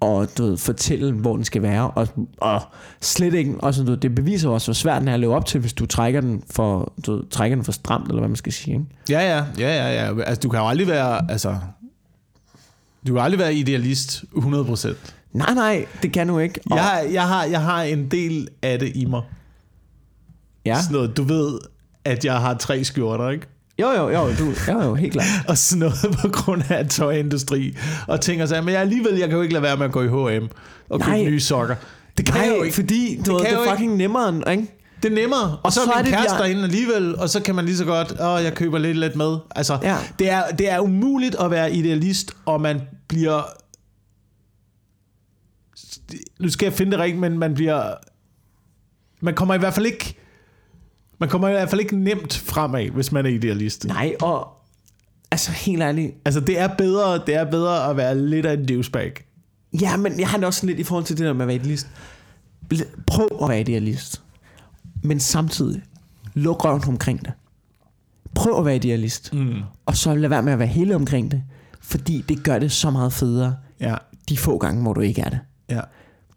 og du ved, fortælle, hvor den skal være. Og, og slet ikke... Og sådan, du ved, det beviser også, hvor svært den er at leve op til, hvis du trækker den for, du ved, trækker den for stramt, eller hvad man skal sige. Ikke? Ja, ja, ja, ja, ja. Altså, du kan jo aldrig være, altså... Du kan aldrig være idealist 100%. Nej, nej, det kan du ikke. Og, Jeg, har- jeg, har, jeg har en del af det i mig. ja. Sådan noget, du ved, at jeg har tre skjorter, ikke? Jo, jo, jo, du, jo, jo, helt klart. Og sådan noget på grund af tøjindustri. Og tænker sig, men jeg alligevel, jeg kan jo ikke lade være med at gå i H&M og købe nye sokker. Det kan Nej, jeg jo ikke. fordi du det jo er ikke. fucking nemmere, end- ikke? Det er nemmere. Og, og så, så er min det, kæreste jeg- derinde alligevel, og så kan man lige så godt, åh, jeg køber lidt lidt med. Altså, Ja. det, er, det er umuligt at være idealist, og man bliver... Nu skal jeg finde det rigtigt, men man bliver... Man kommer i hvert fald ikke... Man kommer i hvert fald ikke nemt fremad, hvis man er idealist. Nej, og altså helt ærligt, Altså, det er bedre, det er bedre at være lidt af en douchebag. Ja, men jeg har det også lidt i forhold til det der med at være idealist. Prøv at være idealist. Men samtidig, luk røven omkring det. Prøv at være idealist. Mm. Og så lad være med at være hele omkring det. Fordi det gør det så meget federe, Ja, de få gange, hvor du ikke er det. ja.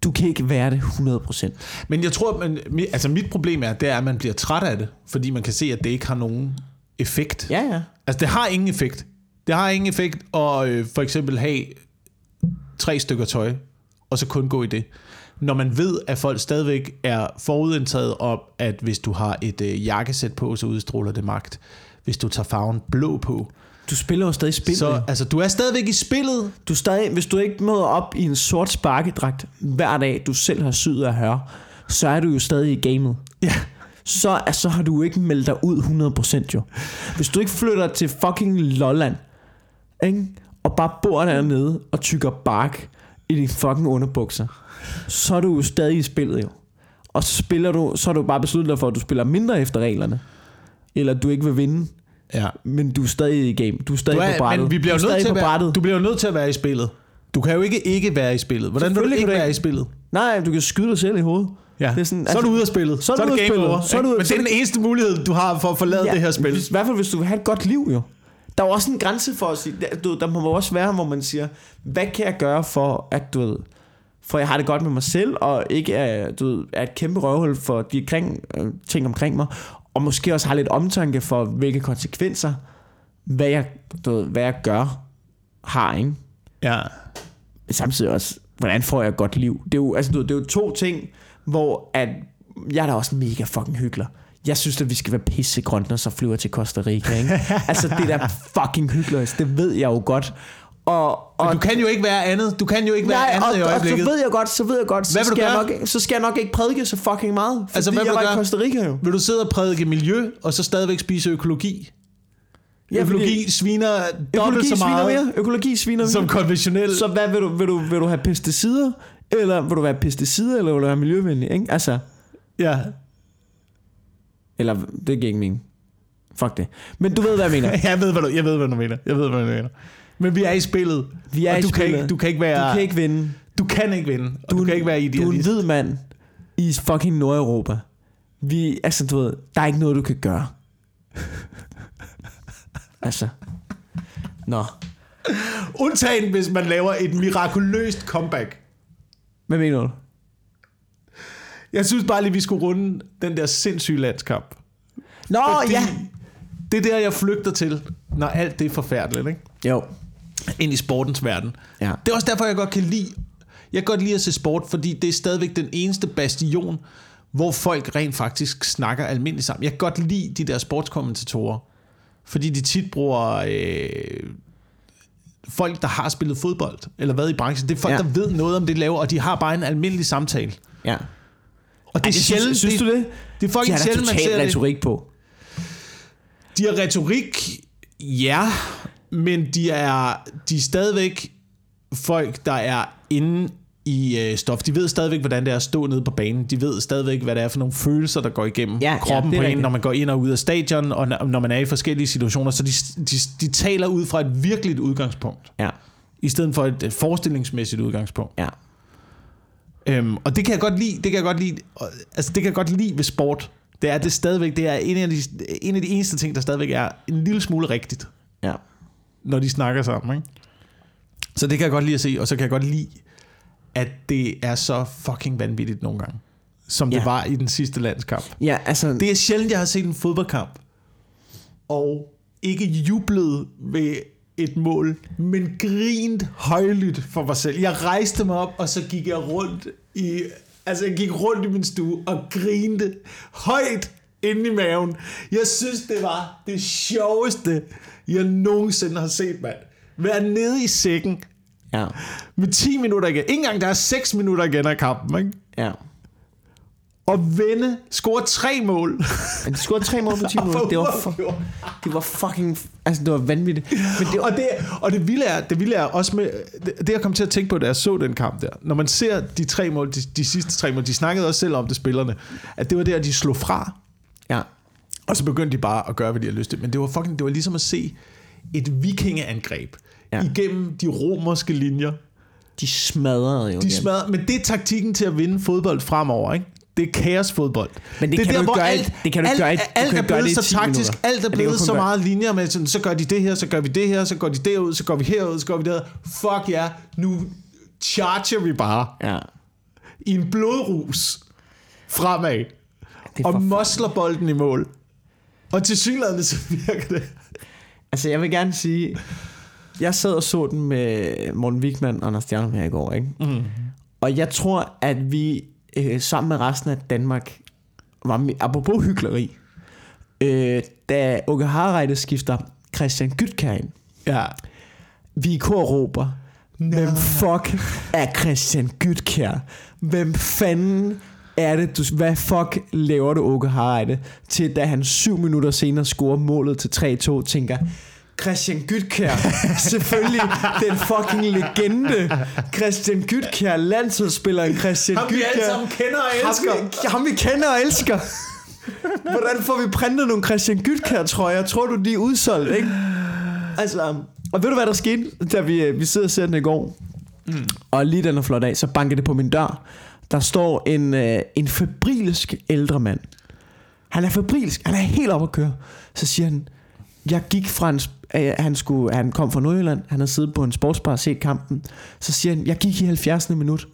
Du kan ikke være det 100%. Men jeg tror, man, altså mit problem er, det er, at man bliver træt af det, fordi man kan se, at det ikke har nogen effekt. Ja, ja. Altså, det har ingen effekt. Det har ingen effekt at øh, for eksempel have tre stykker tøj, og så kun gå i det. Når man ved, at folk stadigvæk er forudindtaget om, at hvis du har et øh, jakkesæt på, så udstråler det magt. Hvis du tager farven blå på. Du spiller jo stadig spillet. Så altså, du er stadigvæk i spillet. Du er stadig, hvis du ikke møder op i en sort sparkedragt hver dag, du selv har syet af høre, så er du jo stadig i gamet. Ja. Så, så har du ikke meldt dig ud 100% jo. Hvis du ikke flytter til fucking Lolland, ikke? og bare bor dernede og tykker bark i dine fucking underbukser, så er du jo stadig i spillet jo. Og så spiller du, så har du bare besluttet dig for, at du spiller mindre efter reglerne. Eller du ikke vil vinde, ja. men du er stadig i game. Du er stadig Du er, på brættet. men vi bliver du er nødt til at være, brættet. du bliver nødt til at være i spillet. Du kan jo ikke ikke være i spillet. Hvordan vil du ikke du være i spillet? Nej, du kan skyde dig selv i hovedet. Ja. Det er sådan, så er du ude af spillet. så er du det ude af spillet. over. Så er du Men så det er er den eneste mulighed, du har for at forlade det her spil. I hvert fald, hvis du vil have et godt liv, jo. Der er jo også en grænse for at sige, der, du, der må også være, hvor man siger, hvad kan jeg gøre for, at du ved, for jeg har det godt med mig selv, og ikke er, du ved, er et kæmpe røvhul for de kring, øh, ting omkring mig, og måske også har lidt omtanke for, hvilke konsekvenser, hvad jeg, du ved, hvad jeg gør, har, ikke? Ja. Samtidig også, hvordan får jeg et godt liv? Det er jo, altså, du ved, det er jo to ting, hvor at, jeg er da også mega fucking hyggelig. Jeg synes, at vi skal være pissegrønne, når så flyver til Costa Rica, ikke? altså, det er da fucking hyggeligt. Det ved jeg jo godt. Og, og Men du kan jo ikke være andet. Du kan jo ikke være Nej, andet i og, og, så øjeblikket. ved jeg godt, så ved jeg godt, så skal, jeg nok, så skal jeg nok ikke prædike så fucking meget, Altså, hvad vil jeg du var gøre? i Costa Rica jo. Vil du sidde og prædike miljø, og så stadigvæk spise økologi? Ja, økologi sviner dobbelt Økologi så sviner meget mere. Økologi sviner som mere. konventionel. Så hvad vil du, vil du, vil du have pesticider, eller vil du være pesticider, eller vil du være miljøvenlig, ikke? Altså, Ja. Eller, det giver ikke mening. Fuck det. Men du ved, hvad jeg mener. Jeg ved, hvad du, jeg ved, hvad du mener. Jeg ved, hvad du mener. Men vi er i spillet. Vi er og i du Kan spillet. ikke, du kan ikke være... Du kan ikke vinde. du kan ikke vinde. Og du, du kan ikke være Du er en idealist. hvid mand i fucking Nordeuropa. Vi, altså du ved, der er ikke noget, du kan gøre. altså. Nå. Undtagen, hvis man laver et mirakuløst comeback. Hvad mener du? Jeg synes bare lige, vi skulle runde den der sindssyge landskamp. Nå, Fordi ja. Det er der, jeg flygter til, når alt det er forfærdeligt, ikke? Jo. Ind i sportens verden. Ja. Det er også derfor, jeg godt kan lide... Jeg kan godt lide at se sport, fordi det er stadigvæk den eneste bastion, hvor folk rent faktisk snakker almindeligt sammen. Jeg kan godt lide de der sportskommentatorer, fordi de tit bruger øh, folk, der har spillet fodbold, eller været i branchen. Det er folk, Ja. der ved noget om det, de laver, og de har bare en almindelig samtale. Ja. Og det er Ej, sjældent, synes, synes det, du det? det er folk De sjældent, man ser det. retorik på. De har retorik, ja, men de er, de er stadigvæk folk, der er inde i øh, stof. De ved stadigvæk, hvordan det er at stå nede på banen. De ved stadigvæk, hvad det er for nogle følelser, der går igennem Ja, ja, ja, kroppen er på en, når man går ind og ud af stadion, og når man er i forskellige situationer. Så de, de, de taler ud fra et virkeligt udgangspunkt, Ja. i stedet for et, forestillingsmæssigt udgangspunkt. Ja. Øhm, og det kan jeg godt lide. Det kan jeg godt lide. Altså det kan jeg godt lide ved sport. Det er det stadigvæk. Det er en af de, en af de eneste ting, der stadigvæk er en lille smule rigtigt, Ja. Når de snakker sammen. Ikke? Så det kan jeg godt lide at se, og så kan jeg godt lide, at det er så fucking vanvittigt nogle gange, som det Ja. var i den sidste landskamp. Ja, altså... Det er sjældent, jeg har set en fodboldkamp, og ikke jublet ved et mål, men grint højlydt for mig selv. Jeg rejste mig op, og så gik jeg rundt i, altså jeg gik rundt i min stue og grinte højt inde i maven. Jeg synes, det var det sjoveste, jeg nogensinde har set, mand. Være nede i sækken Ja. med 10 minutter igen. Ikke engang der er 6 minutter igen af kampen, ikke? Ja. Og vende, score tre mål. Men de scorede tre mål på 10 Og minutter. Det var, fu- det var fucking... Altså, det var vanvittigt. Men det, og det, og det vilde er, det vilde er også med, det, det jeg kom til at tænke på, da jeg så den kamp der, når man ser de tre mål, de, de sidste tre mål, de snakkede også selv om det, spillerne, at det var der, de slog fra, ja. Og så begyndte de bare at gøre, hvad de havde lyst til. Men det var fucking, det var ligesom at se et vikingeangreb Ja. igennem de romerske linjer. De smadrede jo De smadrede, men det er taktikken til at vinde fodbold fremover, ikke? Det er kaosfodbold. Men det kan er du ikke hvor gøre alt- det kan du ikke gøre alt- du alt er det blevet så 10 taktisk, minutter. alt er det blevet du så gøre- meget linjer med, sådan, så gør de det her, så gør vi det her, så går de derud, så går vi herud, så går vi derud. Fuck ja, nu charger vi bare Ja. i en blodrus fremad, Det og mosler bolden i mål. Og til synligheden så virker det. Altså, jeg vil gerne sige... Jeg sad og så den med Morten Wigman og Anders Stjernholm her i går, ikke? Mm. Og jeg tror, at vi øh, sammen med resten af Danmark var med, apropos hyggeleri, øh, da Åke Harreide skifter Christian Gytkær ind. Ja. Vi i kor råber, hvem fuck er Christian Gytkær? Hvem fanden er det, du, hvad fuck laver du, Åke Harreide? Til da han syv minutter senere scorer målet til 3-2, tænker, Christian Gytkær, selvfølgelig den fucking legende. Christian Gytkær, landsholdsspilleren Christian Ham vi Gytkær. alle sammen kender og elsker. Ham, vi- ham vi kender og elsker. Hvordan får vi printet nogle Christian Gytkær trøjer? Tror du, de er udsolgt, ikke? Altså, og ved du, hvad der skete, da vi, øh, vi sidder og ser den i går? Mm. Og lige den er flot af, så banker det på min dør. Der står en, øh, en febrilsk ældre mand. Han er febrilsk. Han er helt oppe at køre. Så siger han, jeg gik fra en... Øh, han, skulle, han kom fra Nordjylland. Han har siddet på en sportsbar og set kampen. Så siger han, jeg gik i 70. minut.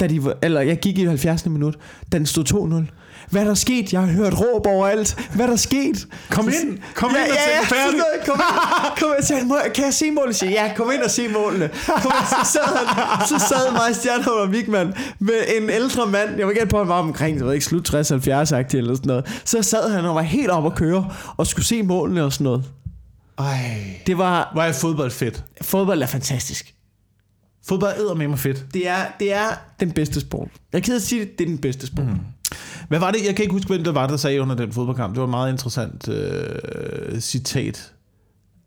Da de var, eller jeg gik i 70. minut, da den stod 2-0. Hvad er der sket? Jeg har hørt råb overalt. Hvad er der sket? Kom ind. Kom ja, ind og ja, se ja, færdig. noget. Kom ind. Kom ind. "Må jeg- kan jeg se målene? Så, ja, kom ind og se målene. Kom ind. Så sad, han, så sad mig, Stjernholm og Wigman med en ældre mand. Jeg var gætte på, at han var omkring, jeg ved ikke, slut 60-70-agtig eller sådan noget. Så sad han og var helt oppe at køre og skulle se målene og sådan noget. Ej, Det var, hvor er fodbold fedt. fodbold er fantastisk. Fodbold æder med mig fedt. Det er, det er den bedste sport. Jeg er ked at sige det, det er den bedste sport. Mm. Hvad var det? Jeg kan ikke huske, hvem det var, der sagde under den fodboldkamp. Det var et meget interessant øh, citat.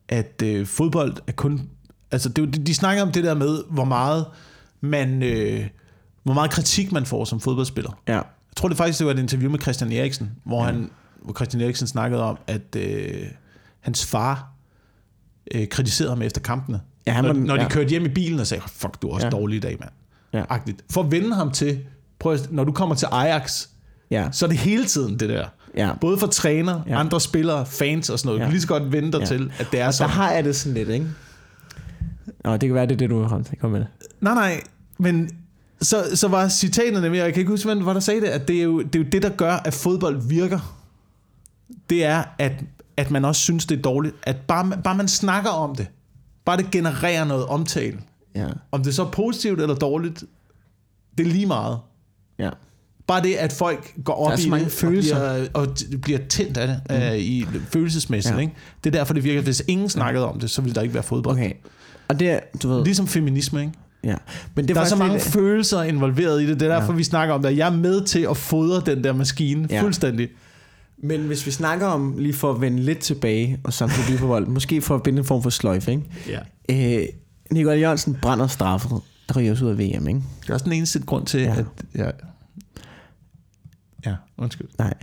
At øh, fodbold er kun... Altså, det, de, de snakker om det der med, hvor meget man... Øh, hvor meget kritik man får som fodboldspiller. Ja. Jeg tror det faktisk, det var et interview med Christian Eriksen, hvor, ja. han, hvor Christian Eriksen snakkede om, at øh, hans far øh, kritiserede ham efter kampene. Ja, han når, var- når de ja. kørte hjem i bilen og sagde, fuck, du er også ja. dårlig i dag, mand. Ja. Agtigt. For at vende ham til, prøv at, når du kommer til Ajax, Ja, Så er det hele tiden det der. ja. Både for træner, Ja. andre spillere, fans og sådan noget. Ja. Du kan lige så godt vente dig Ja. til, at det er Der sådan. har jeg det sådan lidt, ikke? Nå, det kan være, det er det, du har ramt. Kom med det. Nej, nej, men så, så var citatet nemlig, og jeg kan ikke huske, hvem var der sagde det, at det er, jo, det er jo det, der gør, at fodbold virker. Det er, at, at man også synes, det er dårligt. At bare, bare man snakker om det, bare det genererer noget omtale. Ja, Om det så er positivt eller dårligt, det er lige meget. ja. Bare det, at folk går op er i mange det følelser. og bliver, og bliver tændt af det mm. uh, i følelsesmæssigt. Ja. Ikke? Det er derfor, det virker. Hvis ingen snakkede om det, så ville der ikke være fodbold. Okay. Og det er, du ved... Ligesom feminisme, ikke? Ja. Men det Der er så mange lidt- følelser involveret i det. Det er derfor, Ja. vi snakker om det. Jeg er med til at fodre den der maskine Ja. fuldstændig. Men hvis vi snakker om, lige for at vende lidt tilbage, og samtidig blive på vold, måske for at binde en form for sløjfe, ikke? Ja. Øh, Nikolaj Jørgensen brænder straffet, der ryger os ud af VM, ikke? Det er også den eneste grund til, ja. at... Ja, ja undskyld. Nej.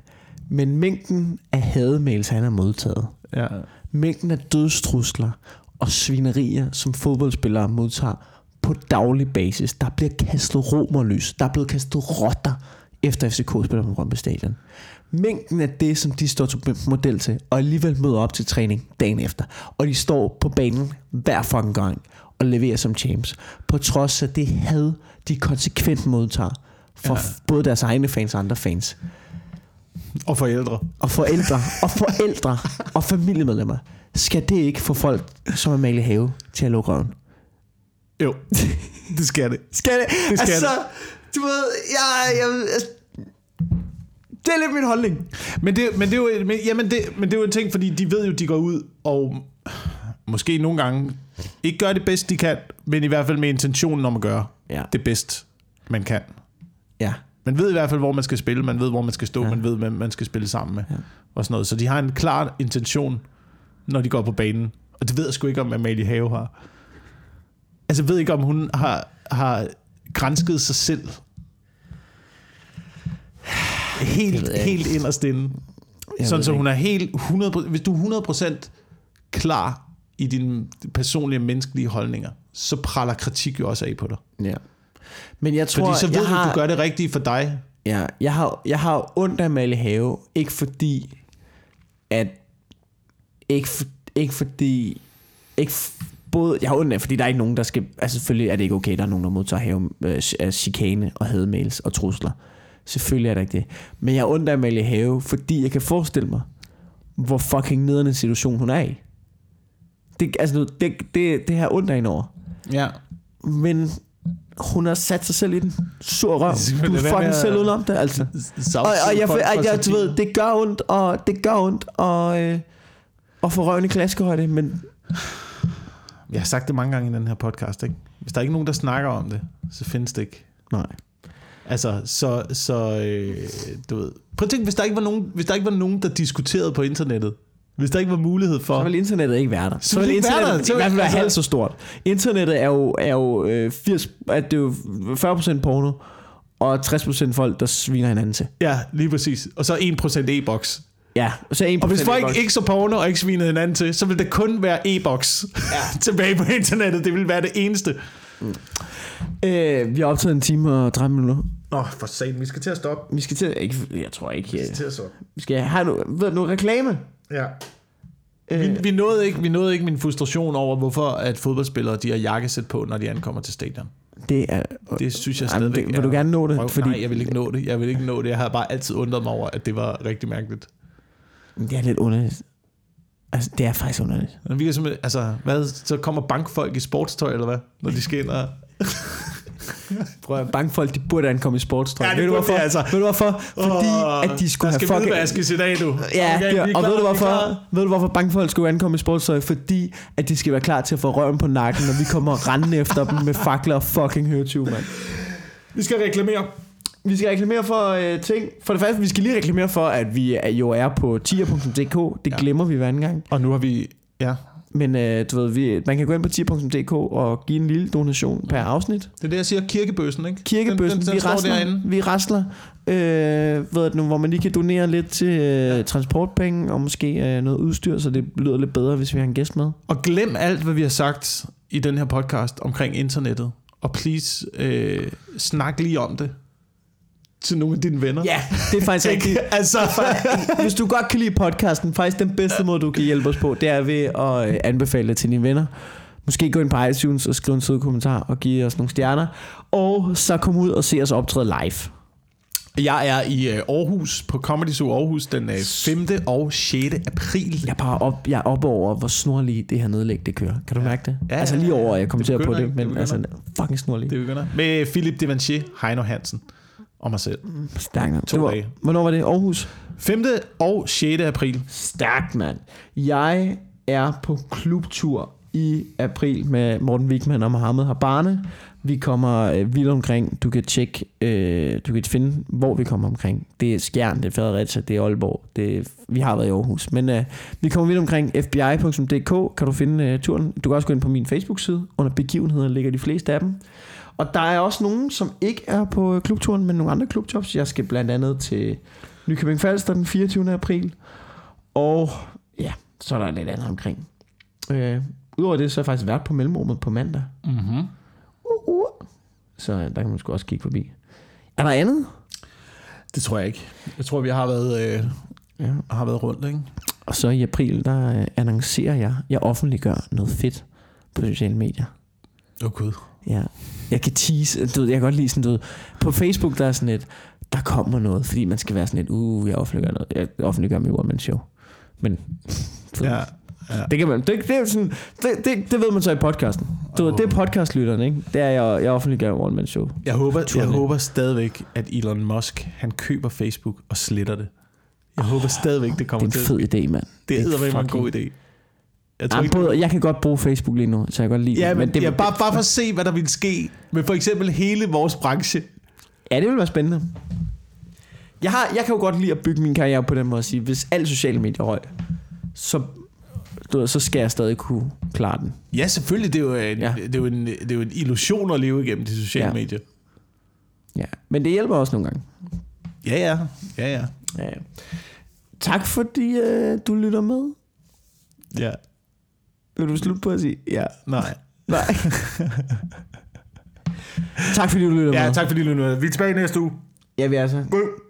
Men mængden af hademails, han har modtaget, Ja. mængden af dødstrusler og svinerier, som fodboldspillere modtager på daglig basis. Der bliver kastet romerlys, der er blevet kastet rotter efter FCK spiller på Brøndby Stadion. Mængden af det, som de står til model til, og alligevel møder op til træning dagen efter. Og de står på banen hver fucking gang og leverer som champs. På trods af det had, de konsekvent modtager for ja. Både deres egne fans og andre fans. Og forældre. Og forældre, og forældre, og familiemedlemmer. Skal det ikke få folk, som er Amalie Have, til at lukke røven? Jo, det skal det. Skal det? Det skal altså, du ved, jeg, jeg, altså, det er lidt min holdning. Men det, men det er jo, men, jamen det, men det er jo en ting, fordi de ved jo, de går ud og måske nogle gange ikke gør det bedst, de kan, men i hvert fald med intentionen om at gøre Ja. det bedst, man kan. Ja. Man ved i hvert fald, hvor man skal spille, man ved, hvor man skal stå, Ja. man ved, hvem man skal spille sammen med. Ja. Og sådan noget. Så de har en klar intention, når de går på banen. Og det ved jeg sgu ikke, om Amalie Have har. Altså, jeg ved ikke, om hun har, har grænsket sig selv. Helt, helt inderst inde. Jeg Sådan, så hun er helt 100%, hvis du er 100% klar i dine personlige menneskelige holdninger, så praller kritik jo også af på dig. Ja. Men jeg tror, Fordi så ved jeg du, har, at du gør det rigtige for dig. Ja, jeg har, jeg har ondt af Amalie Have, ikke fordi, at, ikke, for, ikke fordi, ikke både, jeg har ondt af, fordi der er ikke nogen, der skal, altså selvfølgelig er det ikke okay, der er nogen, der modtager have, øh, chikane og hademails og trusler. Selvfølgelig er det ikke det. Men jeg har ondt af Amalie Have, fordi jeg kan forestille mig, hvor fucking nederne situation hun er i. Det, altså, det, det, det har ondt af hende over. Ja. Men hun har sat sig selv i den sur røv. Du er fucking selv udenom det, altså. Og, og jeg, jeg, jeg, du ved, det gør ondt, og det gør ondt, og, øh, og få røven i klaskehøjde, men Jeg har sagt det mange gange i den her podcast, ikke? Hvis der er ikke nogen, der snakker om det, så findes det ikke. nej. Altså, så, så øh, du ved. Prøv at tænke, hvis der, ikke var nogen, hvis der ikke var nogen, der diskuterede på internettet. Hvis der ikke var mulighed for... Så vil internettet ikke være der. Så, vil vil ikke være internettet der. Så i hvert fald være altså- halvt så stort. Internettet er jo, er jo øh, 80, at det er jo 40% porno, og 60% folk, der sviner hinanden til. Ja, lige præcis. Og så 1% e-boks. Ja, og så 1% Og hvis folk e-boks. ikke så porno og ikke svinede hinanden til, så vil det kun være e-boks ja. tilbage på internettet. Det vil være det eneste. Øh, vi har optaget en time og 30 minutter. Nå, for satan, vi skal til at stoppe. Vi skal til, ikke, jeg tror ikke, øh, til at stoppe. vi skal have ved du, reklame. Ja. Øh, Vi, vi, nåede ikke, vi nåede ikke min frustration over, hvorfor at fodboldspillere de har jakkesæt på, når de ankommer til stadion. det er, Det synes jeg stadigvæk det, vil du gerne nå det? Fordi... Fordi Nej, jeg vil ikke nå det. Jeg vil ikke nå det. Jeg har bare altid undret mig over, at det var rigtig mærkeligt. det er lidt underligt. Altså, det er faktisk underligt. Men vi kan simpelthen, altså, hvad, så kommer bankfolk i sportstøj, eller hvad? Når de skal ind og... Prøv at bankfolk, de burde ankomme i sportstøj. Ja, det ved, du hvorfor? de altså. ved du hvorfor? Fordi Åh, at de skulle der have skal fucking... hvidvaskes i dag, du. Ja, Okay, er og klar, ved du hvorfor? Ved du hvorfor bankfolk skulle ankomme i sportstøj? Fordi at de skal være klar til at få røven på nakken, når vi kommer rendende efter dem med fakler og fucking høretyve, mand. Vi skal reklamere. Vi skal reklamere for øh, ting. For det første, vi skal lige reklamere for, at vi er, jo er på tier.dk. Det Ja. glemmer vi hver anden gang. Og nu har vi... Ja, Men øh, du ved, vi, man kan gå ind på tier.dk og give en lille donation per afsnit. det er det, jeg siger. Kirkebøssen, ikke? Kirkebøssen, den, den, den vi rasler, derinde. vi rasler øh, ved nu, hvor man lige kan donere lidt til øh, transportpenge og måske øh, noget udstyr, så det lyder lidt bedre, hvis vi har en gæst med. Og glem alt, hvad vi har sagt i den her podcast omkring internettet. Og please, øh, snak lige om det. Til nogle af dine venner. Ja, det er faktisk rigtigt. altså, Hvis du godt kan lide podcasten, faktisk den bedste måde, du kan hjælpe os på, det er ved at øh, anbefale det til dine venner. Måske gå ind på iTunes og skrive en sød kommentar og give os nogle stjerner. Og så kom ud og se os optræde live. jeg er i øh, Aarhus, på Comedy Zoo Aarhus, den øh, 5. og 6. april. Jeg er bare op, jeg er oppe over, hvor snorlig det her nedlæg, det kører. Kan du mærke det? Ja, altså ja, lige ja, over, ja. jeg kommenterer Det på det, ikke, det men altså fucking snorlig. Det begynder. Med Philip Devanchier, Heino Hansen og mig selv. Stærkt, mand. To Det var, dage. hvornår var det? Aarhus? 5. og 6. april. Stærkt, mand. Jeg er på klubtur i april med Morten Wigman og Mohammed Habane. Vi kommer øh, vidt omkring. Du kan tjekke, øh, du kan finde, hvor vi kommer omkring. Det er Skjern, det er Fredericia, det er Aalborg. Det er, vi har været i Aarhus. Men øh, vi kommer vidt omkring. fbi.dk kan du finde øh, turen. Du kan også gå ind på min Facebook-side. Under begivenheder ligger de fleste af dem. Og der er også nogen, som ikke er på øh, klubturen, men nogle andre klubjobs. Jeg skal blandt andet til Nykøbing Falster den 24. april. Og ja, så er der lidt andet omkring. Øh, Udover det, så har jeg faktisk været på mellemrummet på mandag. Mm-hmm. Uh, uh. Så øh, der kan man sgu også kigge forbi. Er der andet? Det tror jeg ikke. Jeg tror, vi har været, øh, Ja. har været rundt, ikke? Og så i april, der øh, annoncerer jeg, jeg offentliggør noget fedt på sociale medier. Åh oh, gud. Ja. Jeg kan tease, du ved, jeg kan godt lide sådan, du ved, på Facebook, der er sådan et, der kommer noget, fordi man skal være sådan et, uh, jeg offentliggør noget, jeg offentliggør mit one show. Men du Ja. ja. Det kan man, det, det, er sådan, det, det, det ved man så i podcasten. Du ved, det er podcastlytterne, ikke? Det er, jeg, jeg offentliggør one man show. Jeg håber, jeg håber stadigvæk, at Elon Musk, han køber Facebook og sletter det. Jeg håber stadigvæk, det Det kommer er en til. fed idé, mand. Det er er en fucking- god idé. Jeg tror Jamen, ikke, både, jeg kan godt bruge Facebook lige nu, så jeg kan godt lide Ja, det. men det, ja, bare, bare for at se, hvad der ville ske med for eksempel hele vores branche. Ja, det vil være spændende. Jeg, har, jeg kan jo godt lide at bygge min karriere på den måde at sige, hvis alle sociale medier røg, så, du ved, så skal jeg stadig kunne klare den. Ja, selvfølgelig. Det er jo en, Ja. det er jo en, det er jo en illusion at leve igennem de sociale Ja. ja. medier. Ja. Men det hjælper også nogle gange. Ja, ja. ja, ja. Ja. ja. Tak fordi øh, du lytter med. ja. Vil du slutte på at sige ja? Nej. Nej. tak fordi du lytter med. Ja, tak fordi du lyttede med. Vi er tilbage næste uge. Ja, vi er så. God